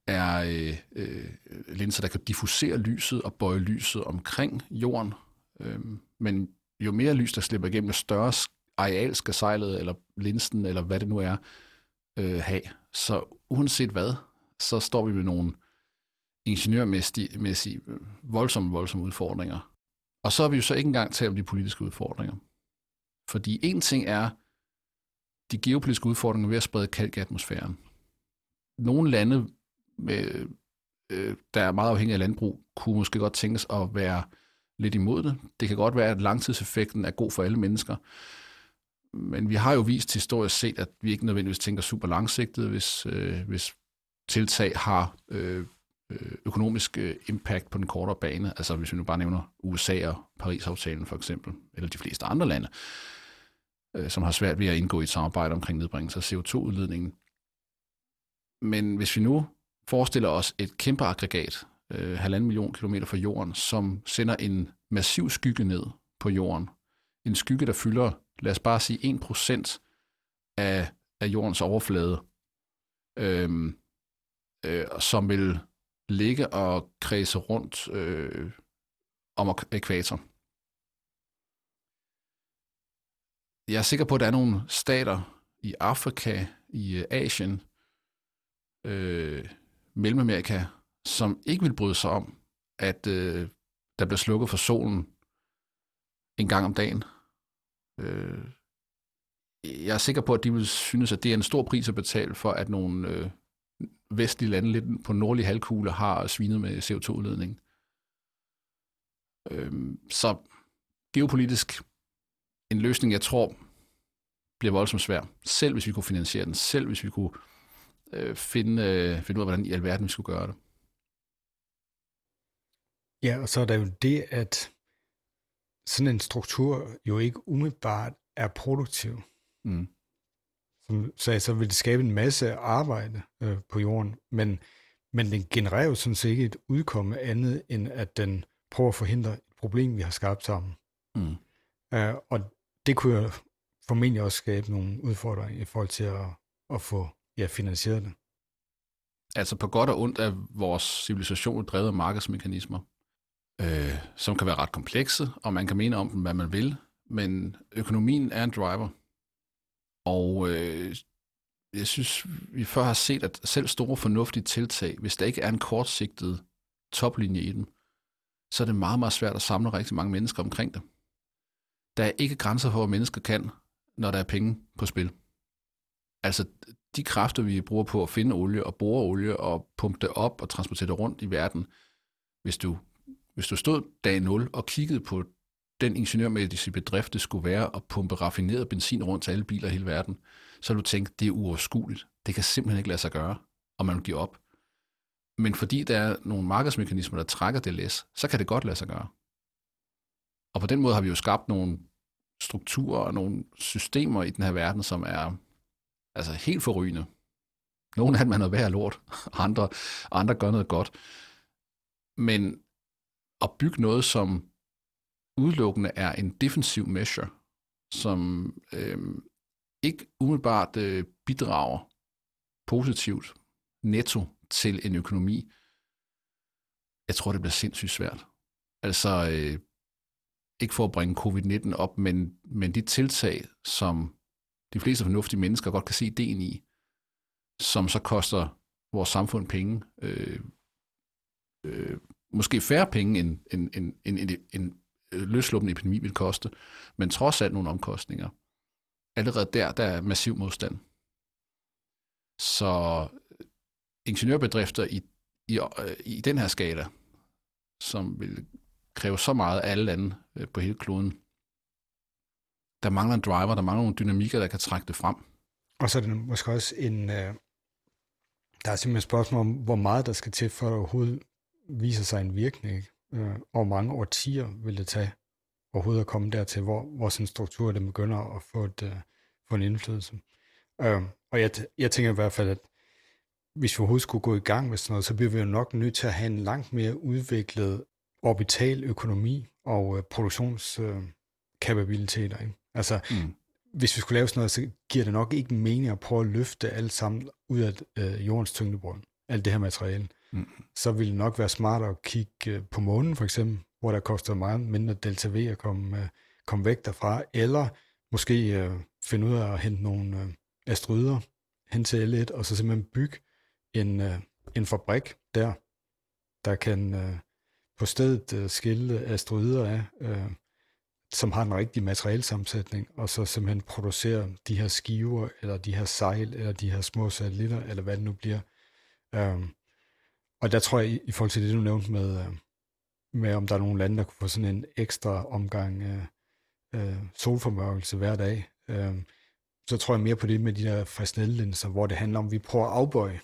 er øh, øh, linser, der kan diffusere lyset og bøje lyset omkring jorden. Øh, men jo mere lys, der slipper igennem, jo større areal skal sejlet, eller linsen, eller hvad det nu er, øh, have. Så uanset hvad, så står vi med nogle ingeniørmæssige, øh, voldsomme, voldsomme udfordringer. Og så har vi jo så ikke engang talt om de politiske udfordringer. Fordi en ting er de geopolitiske udfordringer ved at sprede kalk i atmosfæren. Nogle lande, med, øh, der er meget afhængige af landbrug, kunne måske godt tænkes at være lidt imod det. Det kan godt være, at langtidseffekten er god for alle mennesker, men vi har jo vist historisk set, at vi ikke nødvendigvis tænker super langsigtet, hvis, øh, hvis tiltag har øh, øh økonomisk øh, impact på den kortere bane. Altså hvis vi nu bare nævner USA og Paris-aftalen for eksempel, eller de fleste andre lande, øh, Øh, som har svært ved at indgå i et samarbejde omkring nedbringelse af CO2-udledningen. Men hvis vi nu forestiller os et kæmpe aggregat, øh, halvanden million kilometer fra jorden, som sender en massiv skygge ned på jorden. En skygge, der fylder, lad os bare sige, 1% af, af jordens overflade, øhm, øh, som vil ligge og kredse rundt øh, om ekvator. Jeg er sikker på, at der er nogle stater i Afrika, i øh, Asien, øh, Mellemamerika, som ikke vil bryde sig om, at øh, der bliver slukket for solen en gang om dagen. Øh, jeg er sikker på, at de vil synes, at det er en stor pris at betale for, at nogle øh, vestlige lande lidt på nordlige halvkugle har svinet med CO2-udledning. Øh, så geopolitisk en løsning, jeg tror, bliver voldsomt svær. Selv hvis vi kunne finansiere den. Selv hvis vi kunne øh, finde, øh, finde ud af, hvordan i alverden vi skulle gøre det. Ja, og så er der jo det, at sådan en struktur jo ikke umiddelbart er produktiv. Mm. Som sagde, så vil det skabe en masse arbejde øh, på jorden, men, men den genererer jo sådan set ikke et udkomme andet, end at den prøver at forhindre et problem, vi har skabt sammen. Mm. Uh, og det kunne jo formentlig også skabe nogle udfordringer i forhold til at, at få ja, finansieret det. Altså på godt og ondt er vores civilisation drevet af markedsmekanismer øh, som kan være ret komplekse, og man kan mene om dem, hvad man vil, men økonomien er en driver. Og øh, jeg synes, vi før har set, at selv store fornuftige tiltag, hvis der ikke er en kortsigtet toplinje i dem, så er det meget, meget svært at samle rigtig mange mennesker omkring det. Der er ikke grænser for, hvad mennesker kan, når der er penge på spil. Altså, de kræfter, vi bruger på at finde olie og bore olie og pumpe det op og transportere det rundt i verden, hvis du hvis du stod dag 0 og kiggede på den ingeniørmæssige bedrift, det skulle være at pumpe raffineret benzin rundt til alle biler i hele verden, så ville du tænke, det er uoverskueligt. Det kan simpelthen ikke lade sig gøre, og man vil give op. Men fordi der er nogle markedsmekanismer, der trækker det læs, så kan det godt lade sig gøre. Og på den måde har vi jo skabt nogle strukturer og nogle systemer i den her verden, som er altså helt forrygende. Nogle af dem er noget værd lort, andre, andre gør noget godt. Men at bygge noget, som udelukkende er en defensiv measure, som øh, ikke umiddelbart øh, bidrager positivt netto til en økonomi, jeg tror, det bliver sindssygt svært. Altså, øh, ikke for at bringe covid-19 op, men, men de tiltag, som de fleste fornuftige mennesker godt kan se ideen i, som så koster vores samfund penge, øh, øh, måske færre penge, end en, en, en, en, en løsluppende epidemi vil koste, men trods alt nogle omkostninger. Allerede der, der er massiv modstand. Så øh, ingeniørbedrifter i, i, øh, i den her skala, som vil kræve så meget af alle lande øh, på hele kloden, der mangler en driver, der mangler nogle dynamikker, der kan trække det frem. Og så er det måske også en, øh, der er simpelthen et spørgsmål om, hvor meget der skal til, for at overhovedet viser sig en virkning, øh, og mange årtier vil det tage overhovedet at komme dertil, hvor, hvor sådan en struktur den begynder at få, et, øh, få en indflydelse. Øh, og jeg, jeg tænker i hvert fald, at hvis vi overhovedet skulle gå i gang med sådan noget, så bliver vi jo nok nødt til at have en langt mere udviklet orbital økonomi og uh, produktionskapabiliteter. Uh, altså, mm. hvis vi skulle lave sådan noget, så giver det nok ikke mening at prøve at løfte alt sammen ud af uh, jordens tyngdebrønd, alt det her materiale mm. så ville det nok være smartere at kigge øh, på månen for eksempel, hvor der koster meget mindre delta V at komme, øh, komme væk derfra, eller måske øh, finde ud af at hente nogle øh, asteroider hen til L1, og så simpelthen bygge en, øh, en fabrik der, der kan øh, på stedet øh, skille asteroider af, øh, som har en rigtig materialsammensætning, og så simpelthen producere de her skiver, eller de her sejl, eller de her små satellitter, eller hvad det nu bliver. Øh, og der tror jeg, i forhold til det, du nævnte med, øh, med om der er nogle lande, der kunne få sådan en ekstra omgang øh, øh, solformørkelse hver dag, øh, så tror jeg mere på det med de der Fresnel-linser, hvor det handler om, at vi prøver at afbøje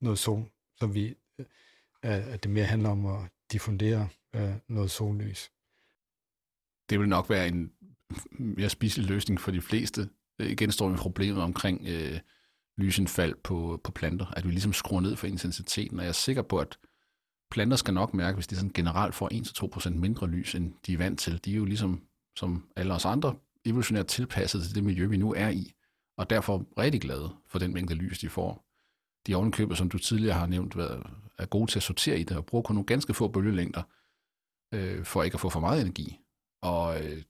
noget sol, så vi, øh, at det mere handler om at diffundere øh, noget sollys. Det vil nok være en mere spiselig løsning for de fleste. Øh, igen står vi problemet omkring øh, lysindfald på, på planter, at vi ligesom skruer ned for intensiteten, og jeg er sikker på, at planter skal nok mærke, hvis de sådan generelt får 1-2% mindre lys, end de er vant til. De er jo ligesom, som alle os andre, evolutionært tilpasset til det miljø, vi nu er i. og derfor rigtig glade for den mængde lys, de får. De ovenkøber, som du tidligere har nævnt, er gode til at sortere i det, og bruger kun nogle ganske få bølgelængder, øh, for ikke at få for meget energi. Og øh,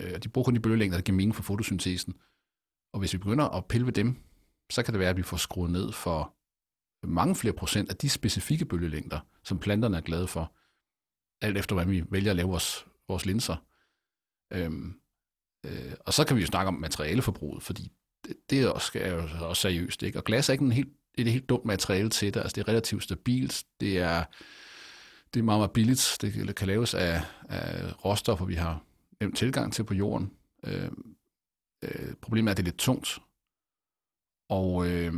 øh de bruger kun de bølgelængder, der giver mening for fotosyntesen. Og hvis vi begynder at pille ved dem, så kan det være, at vi får skruet ned for mange flere procent af de specifikke bølgelængder, som planterne er glade for, alt efter hvordan vi vælger at lave vores, vores linser. Øhm, øh, og så kan vi jo snakke om materialeforbruget, fordi det, det er også, er jo også seriøst. Ikke? Og glas er ikke en helt, et helt dumt materiale til det. Altså, det er relativt stabilt. Det er, det er meget, meget billigt. Det kan laves af, af råstoffer, vi har nem tilgang til på jorden. Øh, øh, problemet er, at det er lidt tungt. Og, øh,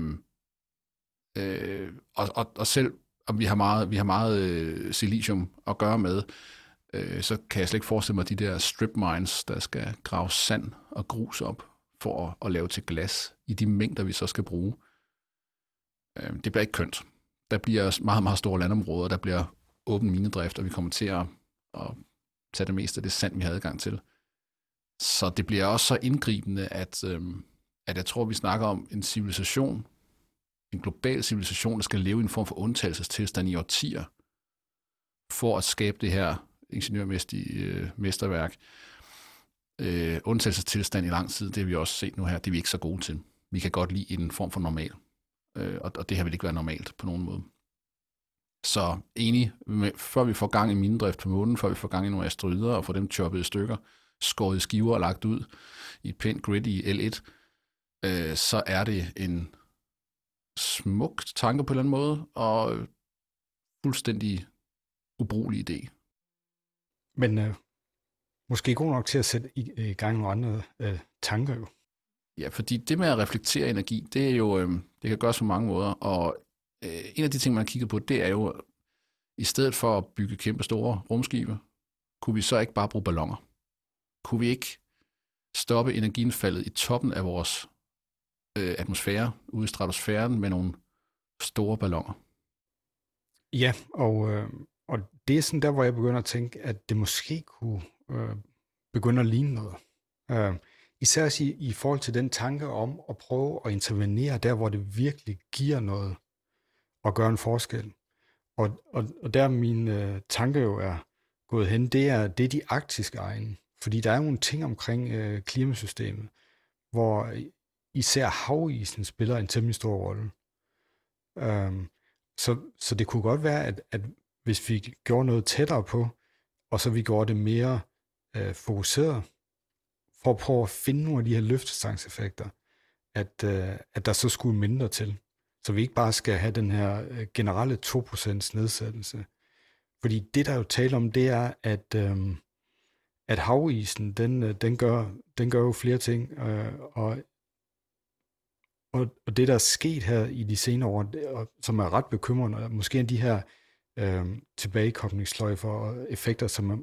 øh, og, og, og selv om vi har meget, vi har meget øh, silicium at gøre med, øh, så kan jeg slet ikke forestille mig de der strip mines, der skal grave sand og grus op for at, at lave til glas i de mængder, vi så skal bruge. Øh, det bliver ikke kønt. Der bliver meget, meget store landområder, der bliver åben minedrift, og vi kommer til at, at tage det meste af det sand, vi har adgang til. Så det bliver også så indgribende, at, øh, at jeg tror, vi snakker om en civilisation, en global civilisation, der skal leve i en form for undtagelsestilstand i årtier, for at skabe det her ingeniørmæssige øh, mesterværk. Øh, undtagelsestilstand i lang tid, det har vi også set nu her, det er vi ikke så gode til. Vi kan godt lide en form for normal, øh, og, og det her vil ikke være normalt på nogen måde. Så enig, med, før vi får gang i minedrift på månen, før vi får gang i nogle asteroider og får dem choppet i stykker, skåret i skiver og lagt ud i et pænt grid i L1, øh, så er det en smuk tanke på en eller anden måde, og fuldstændig ubrugelig idé. Men øh, måske god nok til at sætte i, i gang nogle andre øh, tanker jo. Ja, fordi det med at reflektere energi, det er jo, øh, det kan gøres på mange måder, og øh, en af de ting, man har kigget på, det er jo, i stedet for at bygge kæmpe store rumskibe, kunne vi så ikke bare bruge ballonger? Kunne vi ikke stoppe energiindfaldet i toppen af vores øh, atmosfære, ude i stratosfæren, med nogle store ballonger? Ja, og, øh, og det er sådan der, hvor jeg begynder at tænke, at det måske kunne øh, begynde at ligne noget. Øh, især i, i forhold til den tanke om at prøve at intervenere der, hvor det virkelig giver noget og gøre en forskel. Og, og, og der min øh, tanke jo er gået hen, det er, det er de arktiske egne. Fordi der er jo nogle ting omkring øh, klimasystemet, hvor især havisen spiller en temmelig stor rolle. Øhm, så, så det kunne godt være, at, at hvis vi gjorde noget tættere på, og så vi gjorde det mere øh, fokuseret, for at prøve at finde nogle af de her løftestangseffekter, at, øh, at der så skulle mindre til. Så vi ikke bare skal have den her øh, generelle 2% nedsættelse. Fordi det, der er jo tale om, det er, at, øh, at havisen, den, øh, den, gør, den gør jo flere ting, øh, og, og, og det, der er sket her i de senere år, det, og, som er ret bekymrende, og måske de her øh, tilbagekoblingsløjfer og effekter, som er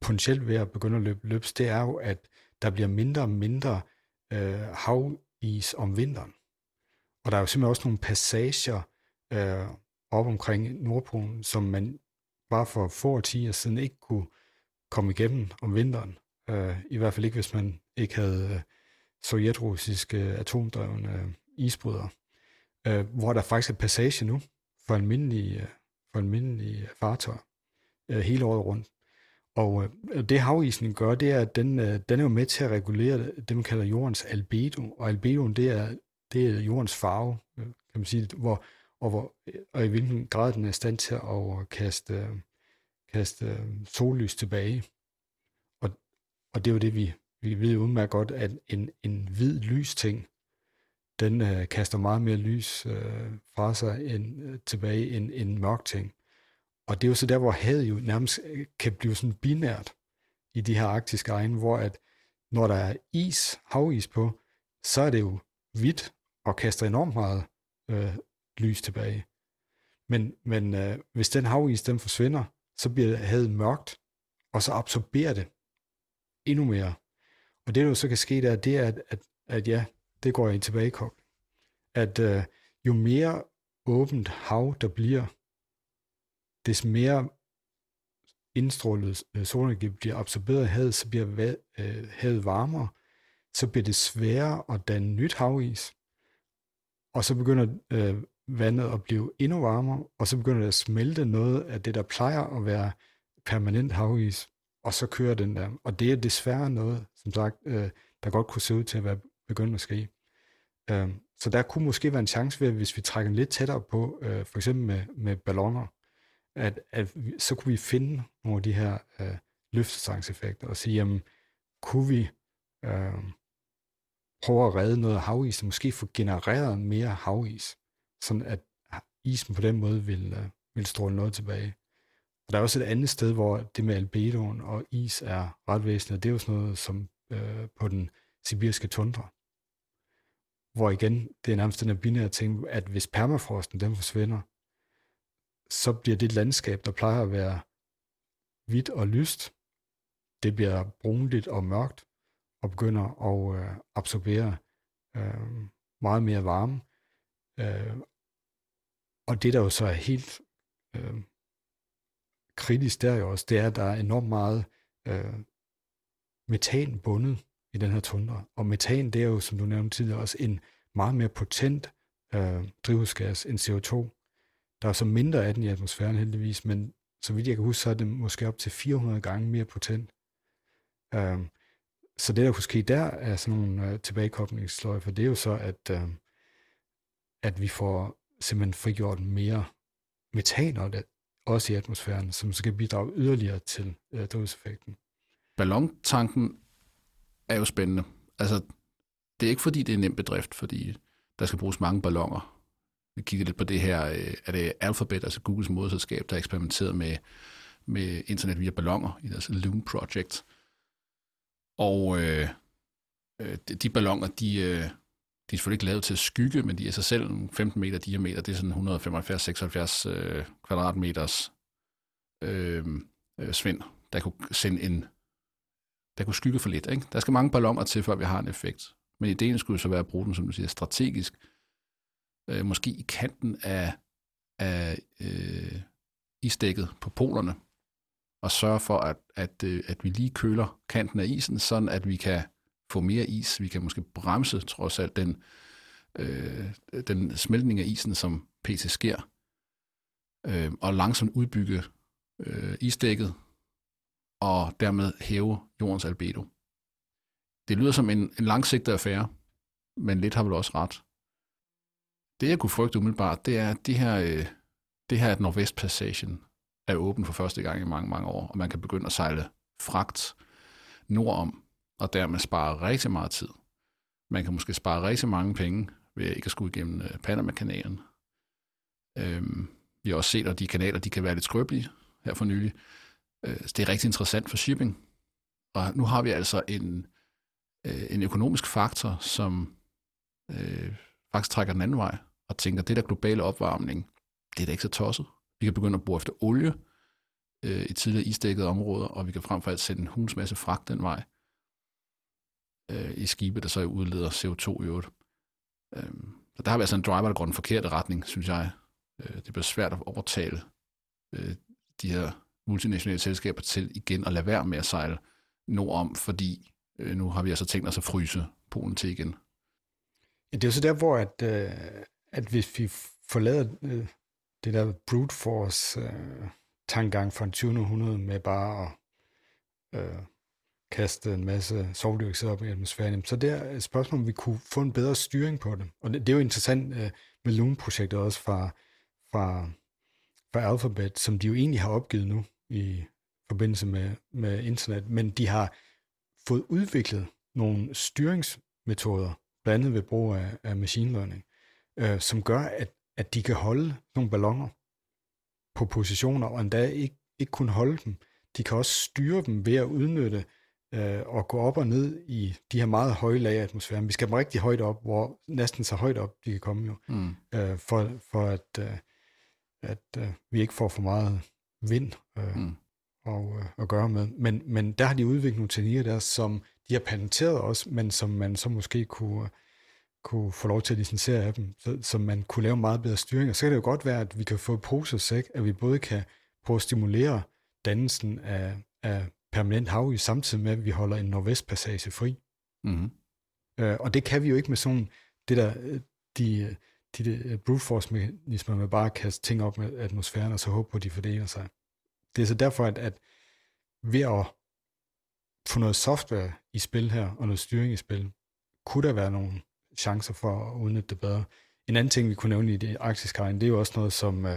potentielt ved at begynde at løbe løbs, det er jo, at der bliver mindre og mindre øh, havis om vinteren. Og der er jo simpelthen også nogle passager øh, op omkring Nordpolen, som man bare for få årtier siden ikke kunne komme igennem om vinteren. Øh, I hvert fald ikke, hvis man ikke havde øh, sovjetrussiske atomdrevne øh, isbrydere. Øh, hvor der faktisk er passage nu for almindelige, øh, for almindelige fartøjer øh, hele året rundt. Og øh, det havisen gør, det er, at den, øh, den er jo med til at regulere det, man kalder jordens albedo. Og albedoen, det er, det er jordens farve, øh, kan man sige, hvor, og, hvor, og i hvilken grad den er i stand til at kaste, kaste sollys tilbage. Og, og det er jo det, vi, vi ved udmærket godt, at en, en hvid lys ting, den øh, kaster meget mere lys øh, fra sig end, øh, tilbage end en mørk ting. Og det er jo så der, hvor havet jo nærmest øh, kan blive sådan binært i de her arktiske egne, hvor at når der er is, havis på, så er det jo hvidt og kaster enormt meget øh, lys tilbage. Men, men øh, hvis den havis den forsvinder, så bliver havet mørkt, og så absorberer det endnu mere. Og det, der jo så kan ske, der, det er, at, at, at ja, det går i en. At øh, jo mere åbent hav der bliver, des mere indstrålet øh, solenergi bliver absorberet af havet, så bliver øh, havet varmere, så bliver det sværere at danne nyt havis, og så begynder øh, vandet at blive endnu varmere, og så begynder det at smelte noget af det, der plejer at være permanent havis, og så kører den der. Og det er desværre noget, som sagt, øh, der godt kunne se ud til at være begyndt at ske. Øh, så der kunne måske være en chance ved, hvis vi trækker lidt tættere på, øh, for eksempel med, med balloner, at, at så kunne vi finde nogle af de her øh, løftestangseffekter og sige, jamen, kunne vi øh, prøve at redde noget af havis, og måske få genereret mere havis, sådan at isen på den måde vil, øh, vil stråle noget tilbage. Og der er også et andet sted, hvor det med albedoen og is er ret væsentligt, det er jo sådan noget som øh, på den sibiriske tundra. Hvor igen, det er nærmest den her binære ting, at hvis permafrosten den forsvinder, så bliver det landskab, der plejer at være hvidt og lyst, det bliver brunligt og mørkt, og begynder at øh, absorbere øh, meget mere varme. Øh, og det, der jo så er helt øh, kritisk der jo også, det er, at der er enormt meget øh, metan bundet i den her tundra. Og metan, det er jo, som du nævnte tidligere, også en meget mere potent øh, drivhusgas end CO2. Der er så mindre af den i atmosfæren heldigvis, men så vidt jeg kan huske, så er det måske op til 400 gange mere potent. Øhm, så det, der kunne ske der, er sådan nogle øh, tilbagekoblingsløjfer, det er jo så, at, øh, at vi får simpelthen frigjort mere metan, og det, også i atmosfæren, som skal bidrage yderligere til øh, drivhuseffekten. Ballontanken er jo spændende. Altså, det er ikke fordi, det er en nem bedrift, fordi der skal bruges mange ballonger. Vi kigger lidt på det her, øh, er det Alphabet, altså Googles moderselskab, der har eksperimenteret med, med internet via ballonger i deres Loom Project. Og øh, øh de, de ballonger, de, øh, de er selvfølgelig ikke lavet til at skygge, men de er sig selv 15 meter diameter, det er sådan 175-76 øh, kvadratmeters øh, øh, svind, der kunne sende en, der kunne skygge for lidt. Ikke? Der skal mange ballonger til, før vi har en effekt. Men ideen skulle så være at bruge den, som du siger, strategisk, øh, måske i kanten af, af øh, isdækket på polerne, og sørge for, at, at, øh, at vi lige køler kanten af isen, sådan at vi kan få mere is. Vi kan måske bremse trods alt den, øh, den smeltning af isen, som pt. sker, øh, og langsomt udbygge øh, isdækket, og dermed hæve jordens albedo. Det lyder som en, en langsigtet affære, men lidt har vel også ret. Det, jeg kunne frygte umiddelbart, det er, at de her, øh, det her at Nordvestpassagen er åben for første gang i mange, mange år, og man kan begynde at sejle fragt nordom, og dermed spare rigtig meget tid. Man kan måske spare rigtig mange penge ved ikke at skulle igennem øh, Panama-kanalen. Øhm, vi har også set, at de kanaler de kan være lidt skrøbelige her for nylig. Øh, det er rigtig interessant for shipping. Og nu har vi altså en, øh, en økonomisk faktor, som øh, faktisk trækker den anden vej, og tænker, at det der globale opvarmning, det er da ikke så tosset. Vi kan begynde at bruge efter olie øh, i tidligere isdækkede områder, og vi kan frem for alt sende en hulens masse fragt den vej øh, i skibe, der så udleder CO2 i øvrigt. Øh, så der har vi altså en driver, der går den forkerte retning, synes jeg. Øh, det bliver svært at overtale øh, de her multinationale selskaber til igen at lade være med at sejle nordom, fordi øh, nu har vi altså tænkt os at fryse Polen til igen. Ja, det er jo så der, hvor at, øh, at hvis vi forlader øh, det der brute force øh, tankegang fra 2000 med bare at øh, kaste en masse sovdioxid op i atmosfæren, så det er et spørgsmål, om vi kunne få en bedre styring på det. Og det, det er jo interessant øh, med Loon-projektet også fra, fra, fra Alphabet, som de jo egentlig har opgivet nu i forbindelse med, med internet, men de har fået udviklet nogle styringsmetoder, blandt andet ved brug af, af machine learning, øh, som gør, at, at de kan holde nogle balloner på positioner, og endda ikke, ikke kun holde dem. De kan også styre dem ved at udnytte øh, og gå op og ned i de her meget høje lag af atmosfæren. Vi skal dem rigtig højt op, hvor næsten så højt op de kan komme jo, mm. øh, for, for at, øh, at øh, vi ikke får for meget vind øh, mm. og, øh, at gøre med. Men, men der har de udviklet nogle teknikker der, som de har patenteret også, men som man så måske kunne, kunne få lov til at licensere af dem, så, så man kunne lave meget bedre styring. Og så kan det jo godt være, at vi kan få et pose sæk, at vi både kan prøve at stimulere dannelsen af, af permanent hav i samtidig med, at vi holder en nordvestpassage fri. Mm-hmm. Øh, og det kan vi jo ikke med sådan det der, øh, de, de, de brute force mekanismer med bare at kaste ting op med atmosfæren og så håbe på, at de fordeler sig. Det er så derfor, at, at ved at få noget software i spil her, og noget styring i spil, kunne der være nogle chancer for at udnytte det bedre. En anden ting, vi kunne nævne i det arktiske det er jo også noget som, uh,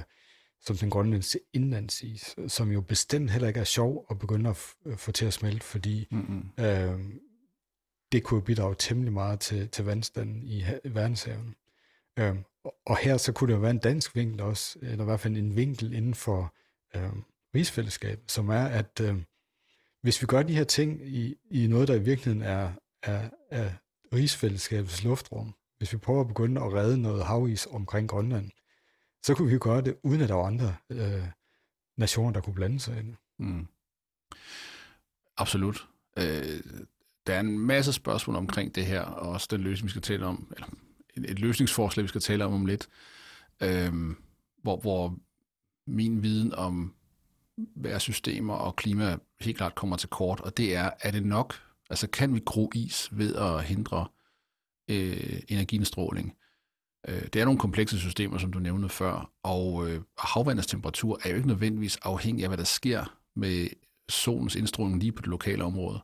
som den grønlandske indlandsis, som jo bestemt heller ikke er sjov at begynde at få til at smelte, fordi mm-hmm. uh, det kunne bidrage temmelig meget til, til vandstanden i verdenshaven. Uh, og her så kunne det jo være en dansk vinkel også, eller i hvert fald en vinkel inden for uh, rigsfællesskabet, som er, at uh, hvis vi gør de her ting i, i noget, der i virkeligheden er, er, er rigsfællesskabets luftrum, hvis vi prøver at begynde at redde noget havis omkring Grønland, så kunne vi gøre det, uden at der var andre øh, nationer, der kunne blande sig ind. Mm. Absolut. Øh, der er en masse spørgsmål omkring det her, og også den løsning, vi skal tale om, eller et, et løsningsforslag, vi skal tale om om lidt, øh, hvor, hvor min viden om vejrsystemer og klima helt klart kommer til kort, og det er, er det nok, altså kan vi gro is ved at hindre øh, energiindstråling? Øh, det er nogle komplekse systemer, som du nævnte før, og øh, havvandets temperatur er jo ikke nødvendigvis afhængig af, hvad der sker med solens indstråling lige på det lokale område.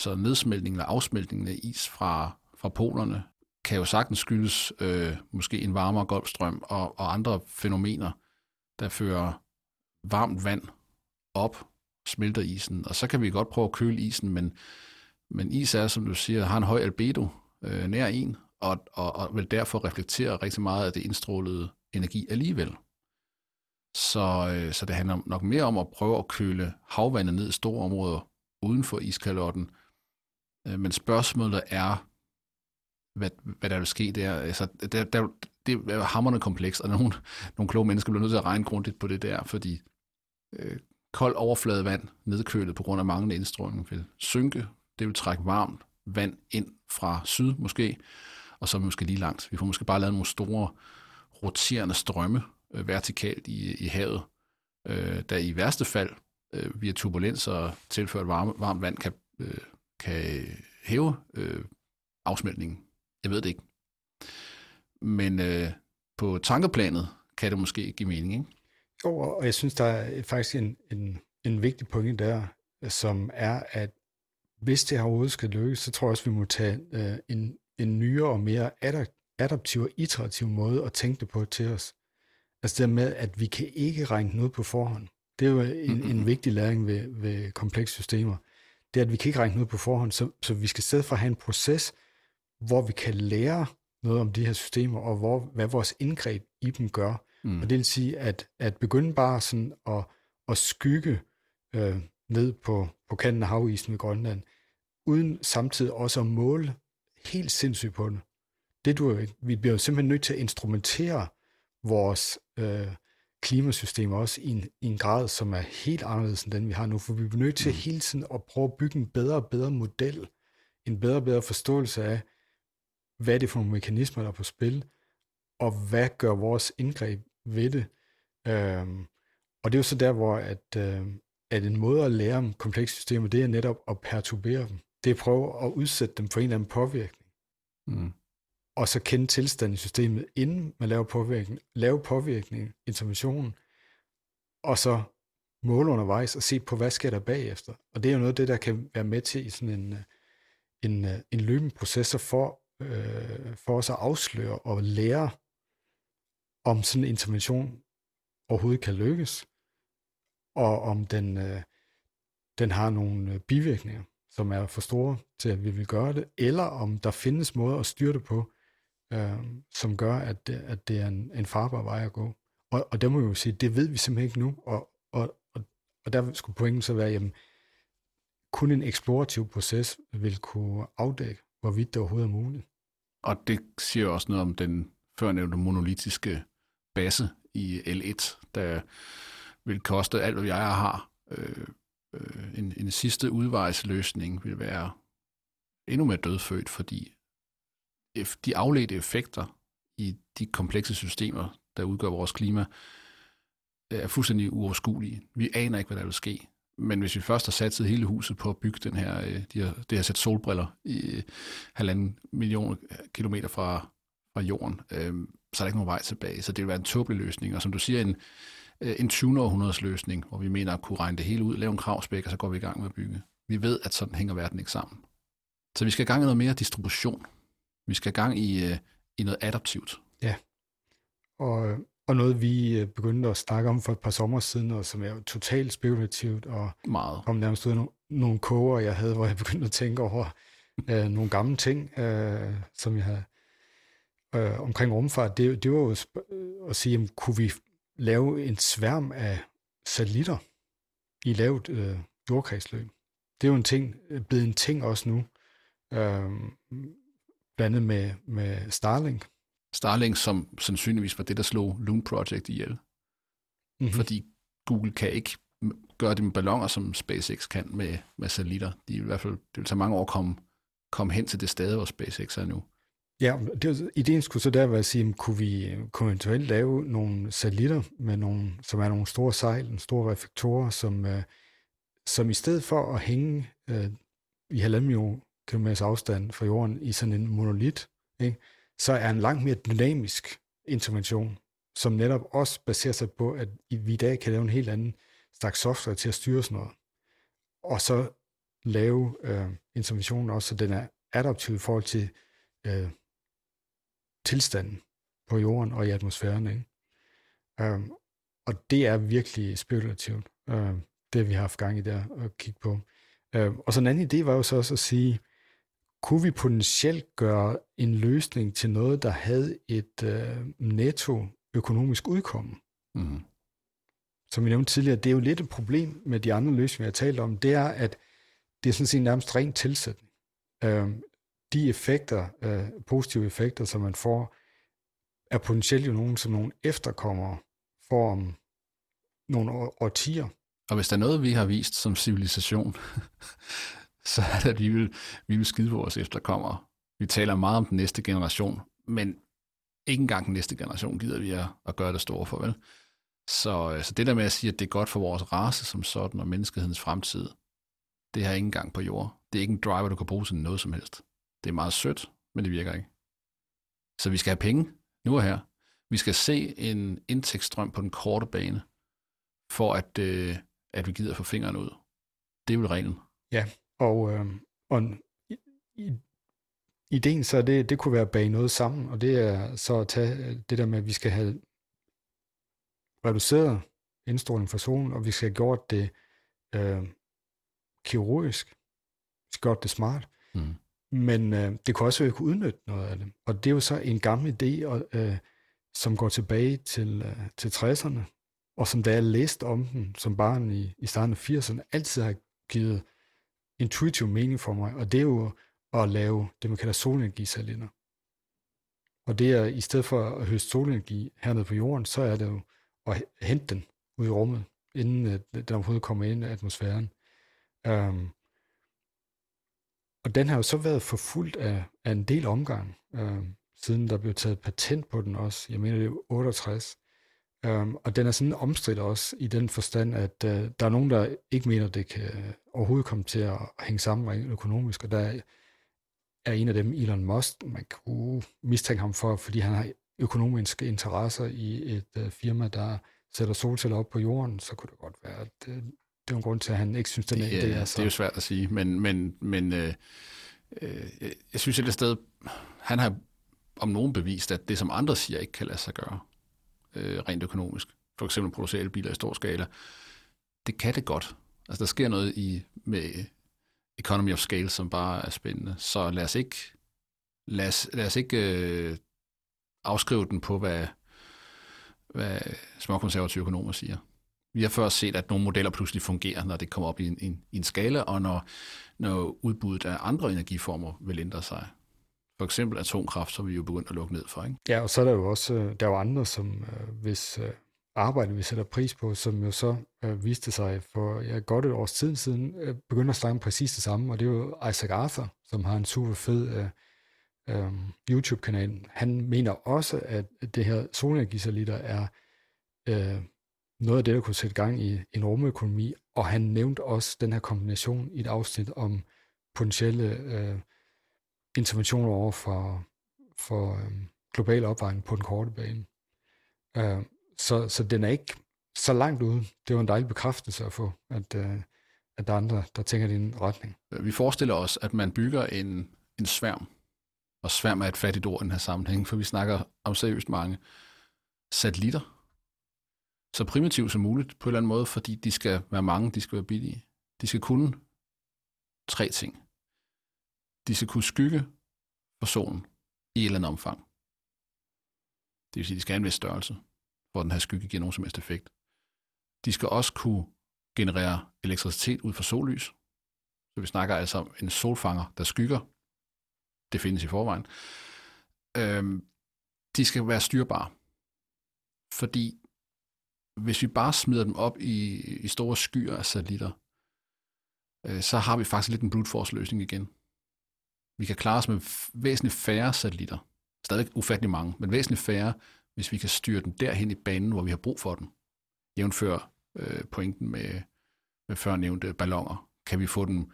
Så nedsmeltningen og afsmeltningen af is fra, fra polerne kan jo sagtens skyldes øh, måske en varmere golfstrøm og, og andre fænomener, der fører varmt vand op, smelter isen, og så kan vi godt prøve at køle isen, men, men is er, som du siger, har en høj albedo øh, nær en, og, og, og vil derfor reflektere rigtig meget af det indstrålede energi alligevel. Så, øh, så det handler nok mere om at prøve at køle havvandet ned i store områder uden for iskalotten. Øh, men spørgsmålet er, hvad, hvad der vil ske der. Altså, der, der det er hammerne komplekst, og nogle, nogle kloge mennesker bliver nødt til at regne grundigt på det der, fordi øh, kold overfladevand nedkølet på grund af manglende indstråling vil synke. Det vil trække varmt vand ind fra syd måske, og så er vi måske lige langt. Vi får måske bare lavet nogle store roterende strømme øh, vertikalt i, i havet, øh, der i værste fald øh, via turbulens og tilført varme, varmt vand kan, øh, kan hæve øh, afsmeltningen. Jeg ved det ikke. Men øh, på tankeplanet kan det måske give mening, ikke? Jo, og jeg synes, der er faktisk en, en, en vigtig pointe der, som er, at hvis det her overhovedet skal lykkes, så tror jeg også, vi må tage øh, en, en nyere og mere adaptiv og iterativ måde at tænke det på til os. Altså det med, at vi kan ikke regne noget på forhånd. Det er jo en, en vigtig læring ved, ved komplekse systemer. Det er, at vi kan ikke regne noget på forhånd, så, så vi skal stedet for have en proces, hvor vi kan lære noget om de her systemer, og hvor, hvad vores indgreb i dem gør. Mm. Og det vil sige, at, at begynde bare sådan at, at skygge øh, ned på, på kanten af havisen i Grønland, uden samtidig også at måle helt sindssygt på det. Det du Vi bliver jo simpelthen nødt til at instrumentere vores øh, klimasystem også i en, i en grad, som er helt anderledes end den, vi har nu, for vi bliver nødt til mm. hele tiden at prøve at bygge en bedre og bedre model, en bedre og bedre forståelse af, hvad det er for nogle mekanismer, der er på spil, og hvad gør vores indgreb ved det. Øhm, og det er jo så der, hvor at, øh, at en måde at lære om komplekse systemer, det er netop at perturbere dem. Det er at prøve at udsætte dem for en eller anden påvirkning. Mm. Og så kende tilstanden i systemet, inden man laver påvirkning, lave påvirkning, interventionen, og så måle undervejs og se på, hvad sker der bagefter. Og det er jo noget af det, der kan være med til i sådan en, en, en løbende proces for, øh, for os at afsløre og lære, om sådan en intervention overhovedet kan lykkes, og om den, øh, den har nogle øh, bivirkninger, som er for store til, at vi vil gøre det, eller om der findes måder at styre det på, øh, som gør, at det, at det er en, en farbar vej at gå. Og, og det må vi jo sige, det ved vi simpelthen ikke nu, og, og, og, og der skulle pointen så være, jamen, kun en eksplorativ proces vil kunne afdække, hvorvidt det overhovedet er muligt. Og det siger også noget om den førnævnte monolitiske base i L1, der vil koste alt, hvad jeg har. Øh, øh, en, en sidste udvejsløsning vil være endnu mere dødfødt, fordi de afledte effekter i de komplekse systemer, der udgør vores klima, er fuldstændig uoverskuelige. Vi aner ikke, hvad der vil ske. Men hvis vi først har sat hele huset på at bygge den her, øh, de her, det her sæt solbriller i øh, halvanden million kilometer fra, fra jorden, øh, så er der ikke nogen vej tilbage. Så det vil være en tåbelig løsning. Og som du siger, en, en 20. århundredes løsning, hvor vi mener at kunne regne det hele ud, lave en kravspæk, og så går vi i gang med at bygge. Vi ved, at sådan hænger verden ikke sammen. Så vi skal i gang i noget mere distribution. Vi skal i gang i, øh, i noget adaptivt. Ja, og, og noget vi øh, begyndte at snakke om for et par sommer siden, og som er totalt spekulativt, og Meget. kom nærmest ud af nogle, nogle koger, jeg havde, hvor jeg begyndte at tænke over øh, nogle gamle ting, øh, som jeg havde øh, omkring rumfart. Det, det var jo at sige, jamen, kunne vi lave en sværm af satellitter i lavt øh, jordkredsløb? Det er jo en ting, blevet en ting også nu, øh, blandet med, med Starlink. Starlink, som sandsynligvis var det, der slog Loon Project ihjel. Mm-hmm. Fordi Google kan ikke gøre det med ballonger, som SpaceX kan med, med satellitter. De vil i hvert fald, det vil tage mange år at komme, komme hen til det sted, hvor SpaceX er nu. Ja, det, ideen skulle så der være at sige, kunne vi øh, kunne eventuelt lave nogle satellitter, med nogle, som er nogle store sejl, nogle store reflektorer, som, øh, som i stedet for at hænge øh, i halvanden million kilometers afstand fra jorden i sådan en monolit, ikke, så er en langt mere dynamisk intervention, som netop også baserer sig på, at vi i dag kan lave en helt anden slags software til at styre sådan noget. Og så lave øh, interventionen også, så den er adaptiv i forhold til øh, tilstanden på jorden og i atmosfæren. Ikke? Um, og det er virkelig spekulativt, uh, det vi har haft gang i der at kigge på. Uh, og så en anden idé var jo så også at sige, kunne vi potentielt gøre en løsning til noget, der havde et uh, netto økonomisk udkomme? Mm. Som vi nævnte tidligere, det er jo lidt et problem med de andre løsninger, jeg har talt om, det er, at det er sådan set nærmest ren tilsætning. Uh, de effekter, øh, positive effekter, som man får, er potentielt jo nogen, som nogle efterkommere får om nogle årtier. Og hvis der er noget, vi har vist som civilisation, så er det, at vi vil, vi vil skide vores efterkommere. Vi taler meget om den næste generation, men ikke engang den næste generation gider vi at, at gøre det store for, vel? Så, øh, så det der med at sige, at det er godt for vores race som sådan, og menneskehedens fremtid, det har ingen gang på jord. Det er ikke en driver, du kan bruge til noget som helst. Det er meget sødt, men det virker ikke. Så vi skal have penge, nu og her. Vi skal se en indtægtsstrøm på den korte bane, for at, øh, at vi gider få fingrene ud. Det er vel reglen. Ja, og, øh, og i, ideen så det, det kunne være bag noget sammen, og det er så at tage det der med, at vi skal have reduceret indstråling fra solen, og vi skal have gjort det øh, kirurgisk. Vi skal have gjort det smart. Mm. Men øh, det kunne også være, at vi kunne udnytte noget af det. Og det er jo så en gammel idé, og, øh, som går tilbage til, øh, til 60'erne, og som da jeg læste om den som barn i, i starten af 80'erne, altid har givet intuitiv mening for mig, og det er jo at lave det, man kalder solenergisalinder. Og det er, i stedet for at høste solenergi hernede på jorden, så er det jo at hente den ud i rummet, inden øh, den overhovedet kommer ind i atmosfæren. Um, og den har jo så været forfulgt af, af en del omgang, øh, siden der blev taget patent på den også. Jeg mener, det er 68. Um, øh, og den er sådan omstridt også i den forstand, at uh, der er nogen, der ikke mener, det kan overhovedet komme til at hænge sammen økonomisk, og der er en af dem, Elon Musk, man kunne mistænke ham for, fordi han har økonomiske interesser i et uh, firma, der sætter solceller op på jorden, så kunne det godt være, at uh, det er en grund til, at han ikke synes, den det, er det er. Så. Det er jo svært at sige, men, men, men øh, øh, jeg synes et sted, han har om nogen bevist, at det, som andre siger, ikke kan lade sig gøre øh, rent økonomisk. For eksempel producere elbiler i stor skala. Det kan det godt. Altså, der sker noget i, med economy of scale, som bare er spændende. Så lad os ikke, lad os, lad os ikke øh, afskrive den på, hvad, hvad småkonservative økonomer siger. Vi har før set, at nogle modeller pludselig fungerer, når det kommer op i en, en, en skala, og når, når udbuddet af andre energiformer vil ændre sig. For eksempel atomkraft, som vi jo begyndt at lukke ned for. Ikke? Ja, og så er der jo også øh, der er jo andre, som øh, hvis øh, arbejde vi sætter pris på, som jo så øh, viste sig for ja, godt et års tid siden, øh, begynder at snakke om præcis det samme, og det er jo Isaac Arthur, som har en super fed øh, øh, YouTube-kanal. Han mener også, at det her solenergisalitter er øh, noget af det, der kunne sætte gang i en rumøkonomi, og han nævnte også den her kombination i et afsnit om potentielle øh, interventioner over for, for øh, global opvarmning på den korte bane. Øh, så, så den er ikke så langt ude. Det var en dejlig bekræftelse at få, at, øh, at der er andre, der tænker i den retning. Vi forestiller os, at man bygger en, en sværm, og sværm er et fattigt ord i den her sammenhæng, for vi snakker om seriøst mange satellitter, så primitiv som muligt på en eller anden måde, fordi de skal være mange, de skal være billige. De skal kunne tre ting. De skal kunne skygge for solen i et eller andet omfang. Det vil sige, at de skal have en vis størrelse, hvor den her skygge giver nogen som helst effekt. De skal også kunne generere elektricitet ud fra sollys. Så vi snakker altså om en solfanger, der skygger. Det findes i forvejen. Øhm, de skal være styrbare. Fordi hvis vi bare smider dem op i, i store skyer af satellitter, øh, så har vi faktisk lidt en brute force løsning igen. Vi kan klare os med væsentligt færre satellitter. Stadig ufattelig mange, men væsentligt færre, hvis vi kan styre dem derhen i banen, hvor vi har brug for dem. Jævnfør øh, pointen med, med før nævnte ballonger. Kan vi få dem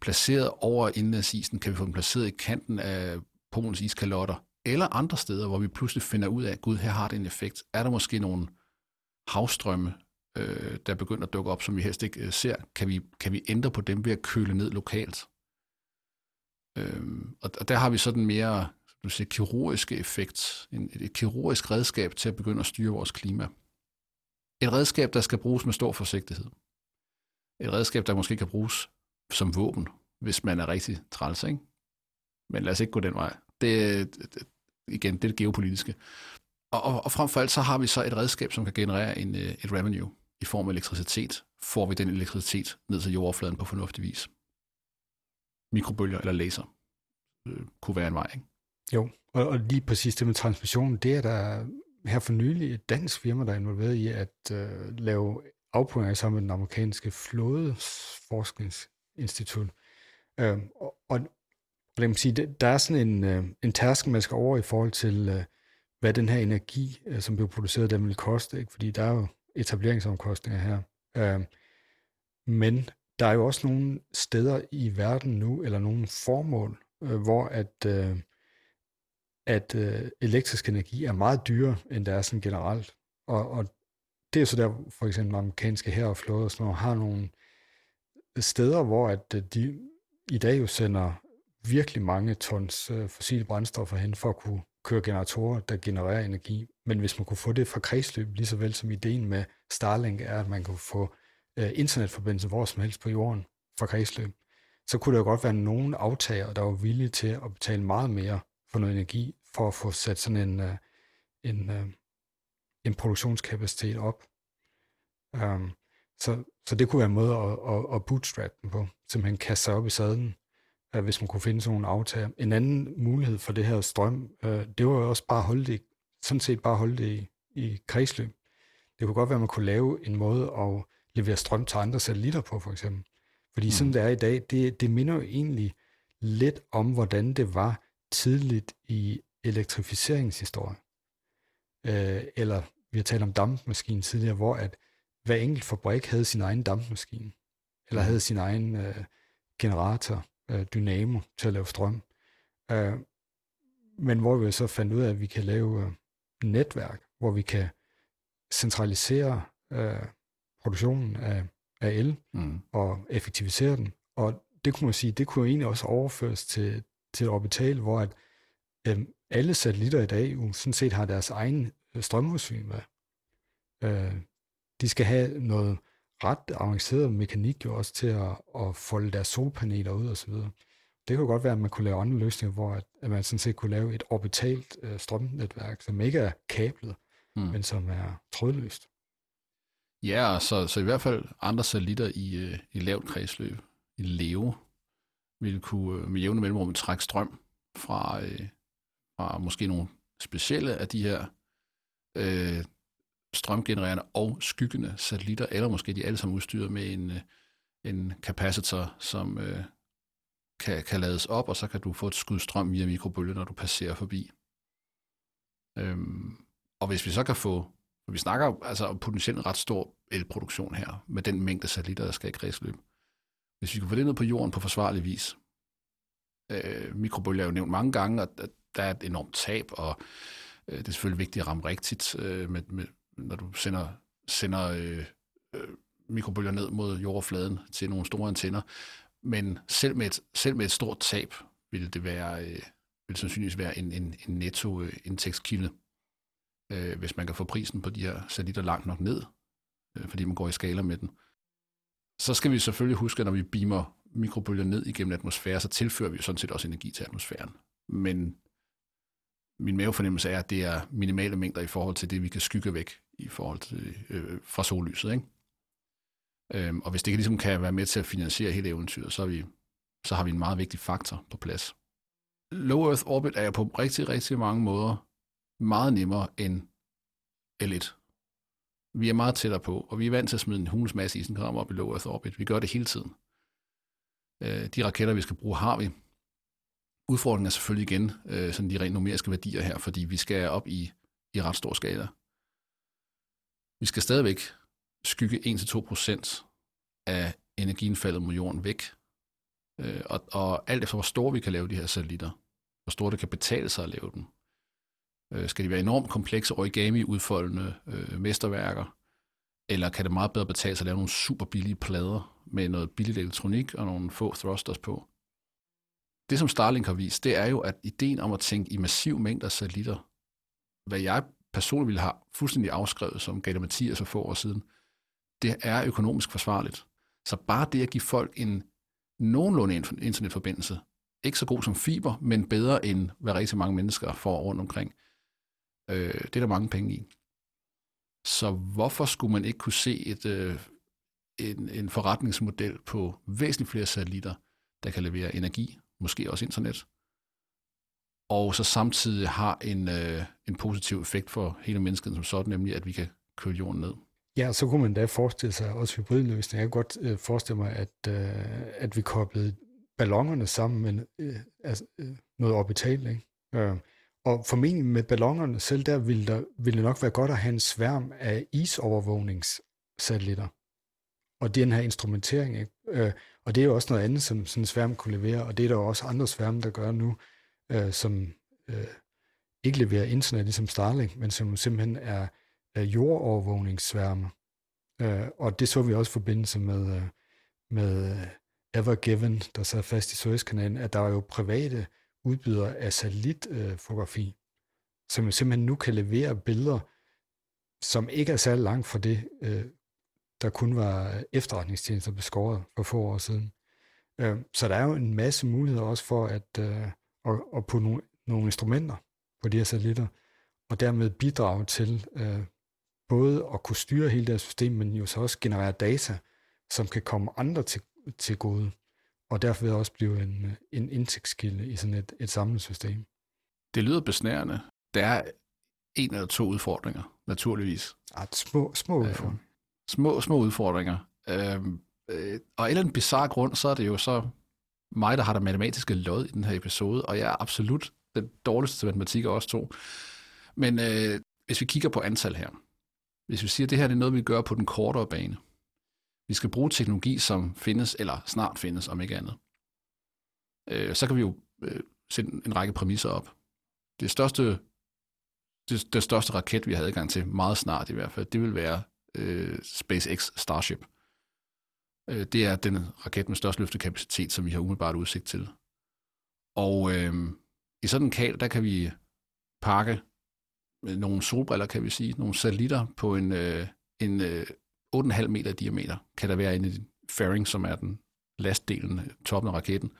placeret over indlandsisen? Kan vi få dem placeret i kanten af Polens iskalotter? Eller andre steder, hvor vi pludselig finder ud af, at gud, her har det en effekt. Er der måske nogle havstrømme, øh, der begynder at dukke op, som vi helst ikke øh, ser? Kan vi, kan vi ændre på dem ved at køle ned lokalt? Øhm, og, og der har vi sådan mere du siger, kirurgiske effekt, en, et, et kirurgisk redskab til at begynde at styre vores klima. Et redskab, der skal bruges med stor forsigtighed. Et redskab, der måske kan bruges som våben, hvis man er rigtig træls, ikke? Men lad os ikke gå den vej. Det, det igen, det er det geopolitiske. Og, og, og frem for alt, så har vi så et redskab, som kan generere en, øh, et revenue i form af elektricitet. Får vi den elektricitet ned til jordoverfladen på fornuftig vis. Mikrobølger eller laser øh, kunne være en vej, ikke? Jo, og, og lige præcis det med transmission, det er der her for nylig et dansk firma, der er involveret i at øh, lave afprøvninger sammen med den amerikanske flådeforskningsinstitut. Øh, og, og lad mig sige, der er sådan en, øh, en tærskel, man skal over i forhold til, øh, hvad den her energi, øh, som bliver produceret, den vil koste, ikke? fordi der er jo etableringsomkostninger her. Øh, men der er jo også nogle steder i verden nu, eller nogle formål, øh, hvor at, øh, at øh, elektrisk energi er meget dyrere, end det er sådan generelt. Og, og det er så der, for eksempel amerikanske her og flåde og sådan noget, har nogle steder, hvor at øh, de i dag jo sender virkelig mange tons øh, fossile brændstoffer hen for at kunne køre generatorer, der genererer energi. Men hvis man kunne få det fra kredsløb, lige så vel som ideen med Starlink er, at man kunne få øh, internetforbindelse hvor som helst på jorden fra kredsløb, så kunne der godt være nogen aftager, der var villige til at betale meget mere for noget energi, for at få sat sådan en, øh, en, øh, en produktionskapacitet op. Um, så, så det kunne være en måde at, at, at bootstrap den på, simpelthen kaste sig op i sadlen, hvis man kunne finde sådan nogle aftager. En anden mulighed for det her strøm, uh, det var jo også bare at holde det, sådan set bare holde det i, i kredsløb. Det kunne godt være, at man kunne lave en måde at levere strøm til andre satellitter på, for eksempel. Fordi mm. sådan det er i dag, det, det minder jo egentlig lidt om, hvordan det var tidligt i elektrificeringshistorie. Øh, eller vi har talt om dampmaskinen tidligere, hvor at hver enkelt fabrik havde sin egen dampmaskine, eller havde sin egen øh, generator, øh, dynamo, til at lave strøm. Øh, men hvor vi så fandt ud af, at vi kan lave øh, netværk, hvor vi kan centralisere øh, produktionen af, af el mm. og effektivisere den. Og det kunne man sige, det kunne egentlig også overføres til, til orbital, hvor at, øh, alle satellitter i dag jo sådan set har deres egen øh, strømforsyning med. Øh, de skal have noget ret avanceret mekanik jo også til at, at folde deres solpaneler ud og så videre. Det kunne godt være, at man kunne lave andre løsninger, hvor at, at man sådan set kunne lave et orbitalt øh, strømnetværk, som ikke er kablet, mm. men som er trådløst. Ja, så, så i hvert fald andre satellitter i, øh, i lavt kredsløb, i LEO, ville kunne øh, med jævne mellemrum trække strøm fra, øh, fra måske nogle specielle af de her øh, strømgenererende og skyggende satellitter, eller måske de alle sammen udstyret med en, øh, en capacitor, som øh, kan, kan lades op, og så kan du få et skud strøm via mikrobølge, når du passerer forbi. Øhm, og hvis vi så kan få, For vi snakker altså om potentielt en ret stor elproduktion her, med den mængde satellitter, der skal i kredsløb. Hvis vi kan få det ned på jorden på forsvarlig vis, øh, mikrobølger er jo nævnt mange gange, og der er et enormt tab, og øh, det er selvfølgelig vigtigt at ramme rigtigt, øh, med, med, når du sender, sender øh, øh, mikrobølger ned mod jordoverfladen til nogle store antenner. Men selv med et, selv med et stort tab vil det være, øh, vil sandsynligvis være en, en, en netto øh, indtægtskilde, øh, hvis man kan få prisen på de her satellitter langt nok ned, øh, fordi man går i skala med den. Så skal vi selvfølgelig huske, at når vi beamer mikrobølger ned igennem atmosfæren, så tilfører vi jo sådan set også energi til atmosfæren. Men min mavefornemmelse er, at det er minimale mængder i forhold til det, vi kan skygge væk i forhold til, øh, fra sollyset. Ikke? Øhm, og hvis det ligesom kan være med til at finansiere hele eventyret, så, er vi, så har vi en meget vigtig faktor på plads. Low Earth Orbit er jo på rigtig, rigtig mange måder meget nemmere end L1. Vi er meget tættere på, og vi er vant til at smide en hulens masse isenkram op i Low Earth Orbit. Vi gør det hele tiden. Øh, de raketter, vi skal bruge, har vi. Udfordringen er selvfølgelig igen øh, sådan de rent numeriske værdier her, fordi vi skal op i, i ret stor skala. Vi skal stadigvæk skygge 1-2% af energiindfaldet mod jorden væk. Øh, og, og alt efter, hvor store vi kan lave de her satellitter, hvor store det kan betale sig at lave dem, øh, skal de være enormt komplekse origami-udfoldende øh, mesterværker, eller kan det meget bedre betale sig at lave nogle super billige plader med noget billigt elektronik og nogle få thrusters på? Det, som Starlink har vist, det er jo, at ideen om at tænke i massiv mængder satellitter, hvad jeg personligt ville have fuldstændig afskrevet, som Gator Mathias for få år siden, det er økonomisk forsvarligt. Så bare det at give folk en nogenlunde internetforbindelse, ikke så god som fiber, men bedre end hvad rigtig mange mennesker får rundt omkring, øh, det er der mange penge i. Så hvorfor skulle man ikke kunne se et, øh, en, en forretningsmodel på væsentligt flere satellitter, der kan levere energi, måske også internet, og så samtidig har en, øh, en positiv effekt for hele mennesket som sådan, nemlig at vi kan køle jorden ned. Ja, så kunne man da forestille sig også hybridløsninger. Jeg kan godt øh, forestille mig, at, øh, at vi koblede ballongerne sammen med øh, altså, øh, noget orbital. Ikke? Øh, og formentlig med ballongerne selv, der ville, der ville det nok være godt at have en sværm af isovervågningssatellitter. Og den her instrumentering. Ikke? Øh, og det er jo også noget andet, som sådan en sværm kunne levere, og det er der jo også andre sværme, der gør nu, øh, som øh, ikke leverer internet ligesom Starlink, men som simpelthen er øh, jordovervågningssværme. Øh, og det så vi også i forbindelse med, øh, med øh, Ever Evergiven, der sad fast i Suezkanalen, at der er jo private udbydere af satellitfotografi, øh, som simpelthen nu kan levere billeder, som ikke er særlig langt fra det, øh, der kun var efterretningstjenester beskåret for få år siden. Øh, så der er jo en masse muligheder også for at, øh, at, at putte nogle, nogle instrumenter på de her satellitter, og dermed bidrage til øh, både at kunne styre hele det her system, men jo så også generere data, som kan komme andre til, til gode, og derfor vil også blive en, en indtægtskilde i sådan et, et samlet system. Det lyder besnærende. Der er en eller to udfordringer, naturligvis. Ja, små, små øh, udfordringer. Øh, små, små udfordringer. Øh, øh, og af en eller anden bizarre grund, så er det jo så mig, der har det matematiske lod i den her episode, og jeg er absolut den dårligste til matematik af os to. Men øh, hvis vi kigger på antal her, hvis vi siger, at det her er noget, vi gør på den kortere bane, vi skal bruge teknologi, som findes, eller snart findes, om ikke andet, øh, så kan vi jo øh, sætte en række præmisser op. Det største, det, det største raket, vi har adgang til, meget snart i hvert fald, det vil være øh, SpaceX Starship. Øh, det er den raket med størst løftekapacitet, som vi har umiddelbart udsigt til. Og øh, i sådan en kal, der kan vi pakke øh, nogle solbriller, kan vi sige, nogle satellitter på en, øh, en øh, 8,5 meter diameter, kan der være en fairing, som er den lastdelen, øh, toppen af raketten.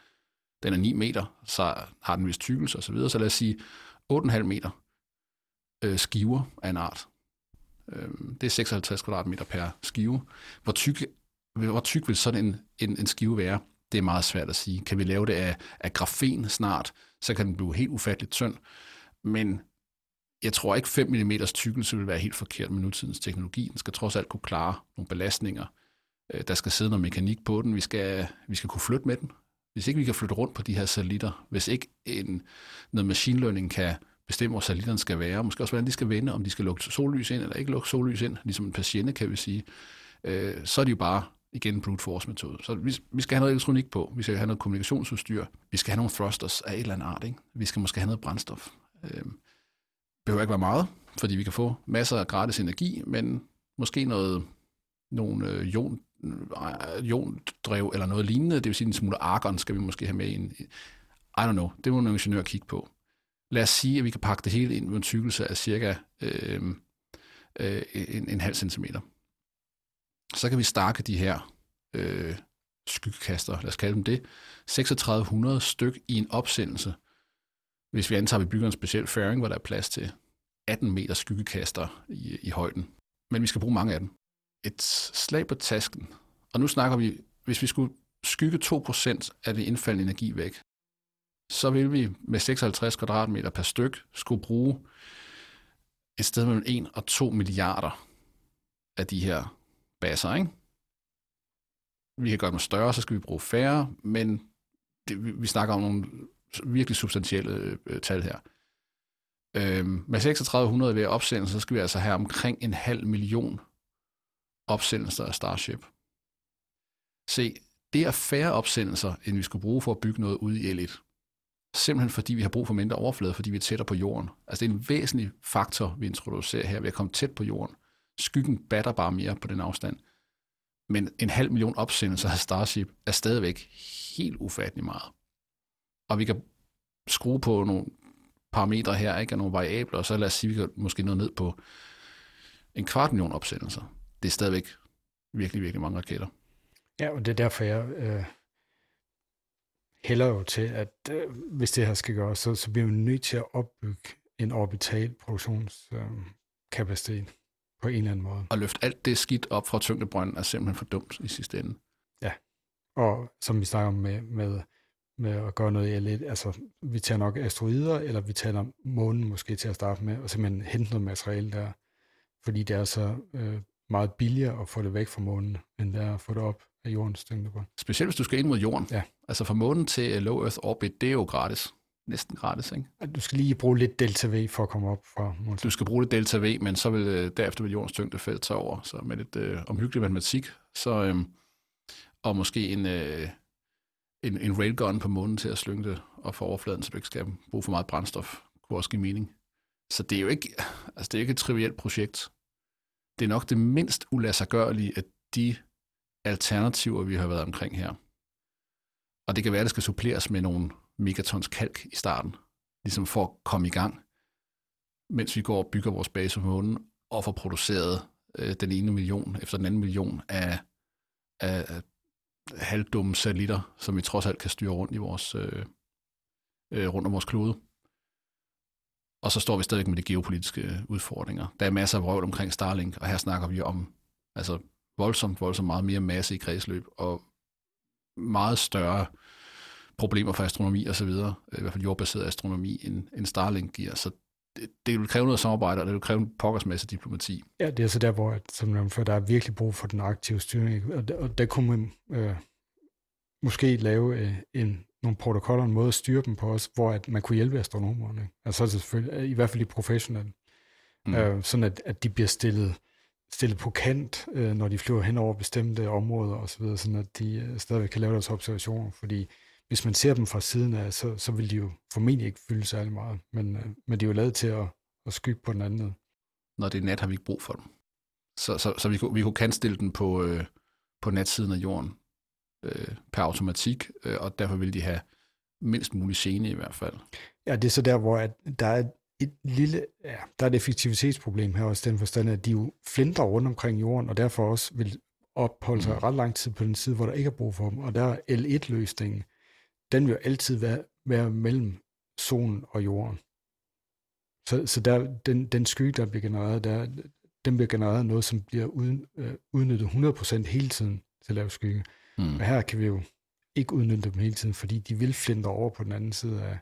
Den er 9 meter, så har den vist tykkelse osv., så lad os sige 8,5 meter øh, skiver af en art. Øh, det er 56 kvadratmeter per skive. Hvor tyk, hvor tyk vil sådan en, en, en skive være? Det er meget svært at sige. Kan vi lave det af, af grafen snart, så kan den blive helt ufatteligt tynd. Men jeg tror ikke 5 mm tykkelse vil være helt forkert med nutidens teknologi. Den skal trods alt kunne klare nogle belastninger. Øh, der skal sidde noget mekanik på den. Vi skal, vi skal kunne flytte med den. Hvis ikke vi kan flytte rundt på de her satellitter, hvis ikke en, noget machine learning kan bestemme, hvor satellitterne skal være, måske også, hvordan de skal vende, om de skal lukke sollys ind eller ikke lukke sollys ind, ligesom en patiente, kan vi sige, øh, så er det jo bare igen brute force metode. Så vi, vi skal have noget elektronik på, vi skal have noget kommunikationsudstyr, vi skal have nogle thrusters af et eller andet art, ikke? vi skal måske have noget brændstof. Øh, behøver ikke være meget, fordi vi kan få masser af gratis energi, men måske noget, nogle øh, jon, øh, eller noget lignende, det vil sige en smule argon skal vi måske have med ind. I don't know, det må en ingeniør kigge på. Lad os sige, at vi kan pakke det hele ind med en tykkelse af cirka øh, øh, en, en halv centimeter. Så kan vi stakke de her øh, skyggekaster, lad os kalde dem det, 3600 styk i en opsendelse. Hvis vi antager, at vi bygger en speciel færing, hvor der er plads til 18 meter skyggekaster i, i højden. Men vi skal bruge mange af dem. Et slag på tasken. Og nu snakker vi, hvis vi skulle skygge 2% af det indfaldende energi væk, så vil vi med 56 kvadratmeter per styk skulle bruge et sted mellem 1 og 2 milliarder af de her baser, ikke? Vi kan gøre dem større, så skal vi bruge færre, men det, vi, vi snakker om nogle virkelig substantielle øh, tal her. Øhm, med 3600 ved opsendelse, så skal vi altså have omkring en halv million opsendelser af Starship. Se, det er færre opsendelser, end vi skulle bruge for at bygge noget ud i L1. Simpelthen fordi vi har brug for mindre overflade, fordi vi er tættere på jorden. Altså det er en væsentlig faktor, vi introducerer her ved at komme tæt på jorden. Skyggen batter bare mere på den afstand. Men en halv million opsendelser af Starship er stadigvæk helt ufattelig meget. Og vi kan skrue på nogle parametre her, ikke, og nogle variabler, og så lad os sige, at vi kan måske nå ned på en kvart million opsendelser. Det er stadigvæk virkelig, virkelig mange raketter. Ja, og det er derfor, jeg øh, hælder jo til, at øh, hvis det her skal gøres, så, så bliver vi nødt til at opbygge en orbital produktionskapacitet øh, på en eller anden måde. Og løfte alt det skidt op fra tyngdebrønden er simpelthen for dumt i sidste ende. Ja, og som vi snakker om med, med, med at gøre noget i lidt, altså vi tager nok asteroider, eller vi taler om månen måske til at starte med, og simpelthen hente noget materiale der, fordi det er så øh, meget billigere at få det væk fra månen, end det er at få det op af jordens tyngdebrønd. Specielt hvis du skal ind mod jorden. Ja. Altså fra månen til low Earth orbit, det er jo gratis. Næsten gratis, ikke? Du skal lige bruge lidt delta V for at komme op fra månen. Du skal bruge lidt delta V, men så vil øh, derefter vil jordens tyngdefelt tage over. Så med lidt øh, omhyggelig matematik, så, øh, og måske en, øh, en, en railgun på månen til at slynge det op for overfladen, så du ikke skal bruge for meget brændstof, kunne også give mening. Så det er jo ikke, altså det er ikke et trivielt projekt. Det er nok det mindst ulassergørlige af de alternativer, vi har været omkring her. Og det kan være, at det skal suppleres med nogle megatons kalk i starten, ligesom for at komme i gang, mens vi går og bygger vores base på månen, og får produceret øh, den ene million efter den anden million af, af, af halvdumme satellitter, som vi trods alt kan styre rundt i vores øh, øh, rundt om vores klode. Og så står vi stadig med de geopolitiske udfordringer. Der er masser af røvl omkring Starlink, og her snakker vi om altså voldsomt, voldsomt meget mere masse i kredsløb, og meget større problemer for astronomi og så videre, i hvert fald jordbaseret astronomi, end, end Starlink giver. Så det, det vil kræve noget samarbejde, og det vil kræve en pokkers masse diplomati. Ja, det er så der, hvor at, som for, der er virkelig brug for den aktive styring, og der, og der kunne man øh, måske lave øh, en, nogle protokoller, en måde at styre dem på os, hvor at man kunne hjælpe astronomerne. Altså så er selvfølgelig, i hvert fald de professionelle. Mm. Øh, sådan at, at de bliver stillet stillet på kant, øh, når de flyver hen over bestemte områder osv., sådan at de øh, stadigvæk kan lave deres observationer, fordi hvis man ser dem fra siden af, så, så vil de jo formentlig ikke fylde særlig meget, men, øh, men de er jo lavet til at, at skygge på den anden Når det er nat, har vi ikke brug for dem. Så, så, så vi, kunne, vi kunne kanstille den på, øh, på natsiden af jorden øh, per automatik, øh, og derfor vil de have mindst mulig gene i hvert fald. Ja, det er så der, hvor at der er et lille, ja, der er et effektivitetsproblem her også, den forstand, at de jo flinter rundt omkring jorden, og derfor også vil opholde sig mm. ret lang tid på den side, hvor der ikke er brug for dem. Og der er L1-løsningen, den vil jo altid være, være mellem solen og jorden. Så, så der, den, den skygge, der bliver genereret, der, den bliver genereret noget, som bliver uden, øh, udnyttet 100% hele tiden til at lave skygge. Mm. Og her kan vi jo ikke udnytte dem hele tiden, fordi de vil flinte over på den anden side af,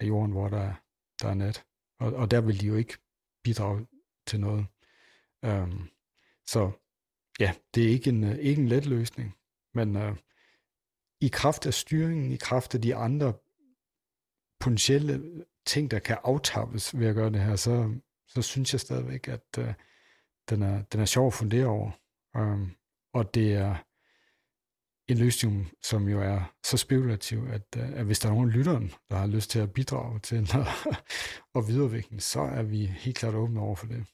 af jorden, hvor der, der er nat. Og, og der vil de jo ikke bidrage til noget. Um, så ja, det er ikke en, uh, ikke en let løsning, men uh, i kraft af styringen, i kraft af de andre potentielle ting, der kan aftappes ved at gøre det her, så, så synes jeg stadigvæk, at uh, den, er, den er sjov at fundere over. Um, og det er en løsning, som jo er så spekulativ, at, uh, at hvis der er nogen lytteren, der har lyst til at bidrage til at, og videreudvikle, så er vi helt klart åbne over for det.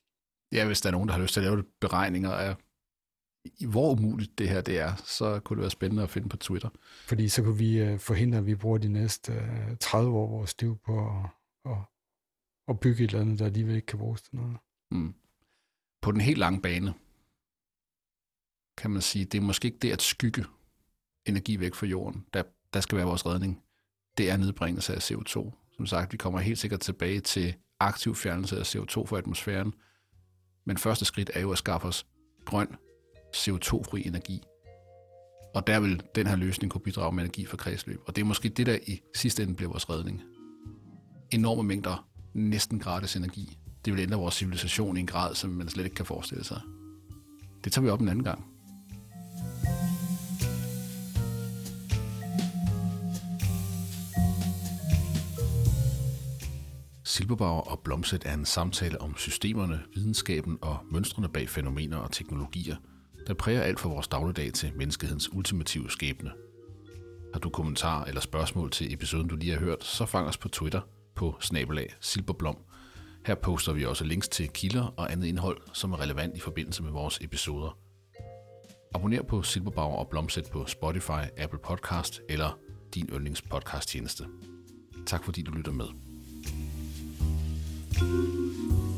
Ja, hvis der er nogen, der har lyst til at lave beregninger af, hvor umuligt det her det er, så kunne det være spændende at finde på Twitter. Fordi så kunne vi uh, forhindre, at vi bruger de næste uh, 30 år vores liv på at, at, at bygge et eller andet, der alligevel ikke kan bruges til noget. Mm. På den helt lange bane, kan man sige, det er måske ikke det at skygge energi væk fra jorden, der, der skal være vores redning. Det er nedbringelse af CO2. Som sagt, vi kommer helt sikkert tilbage til aktiv fjernelse af CO2 fra atmosfæren, men første skridt er jo at skaffe os grøn, CO2-fri energi. Og der vil den her løsning kunne bidrage med energi for kredsløb. Og det er måske det, der i sidste ende bliver vores redning. Enorme mængder næsten gratis energi. Det vil ændre vores civilisation i en grad, som man slet ikke kan forestille sig. Det tager vi op en anden gang. Silberbauer og Blomset er en samtale om systemerne, videnskaben og mønstrene bag fænomener og teknologier, der præger alt for vores dagligdag til menneskehedens ultimative skæbne. Har du kommentarer eller spørgsmål til episoden, du lige har hørt, så fang os på Twitter på snabelag Silberblom. Her poster vi også links til kilder og andet indhold, som er relevant i forbindelse med vores episoder. Abonner på Silberbauer og Blomsæt på Spotify, Apple Podcast eller din yndlingspodcasttjeneste. tjeneste. Tak fordi du lytter med. thank you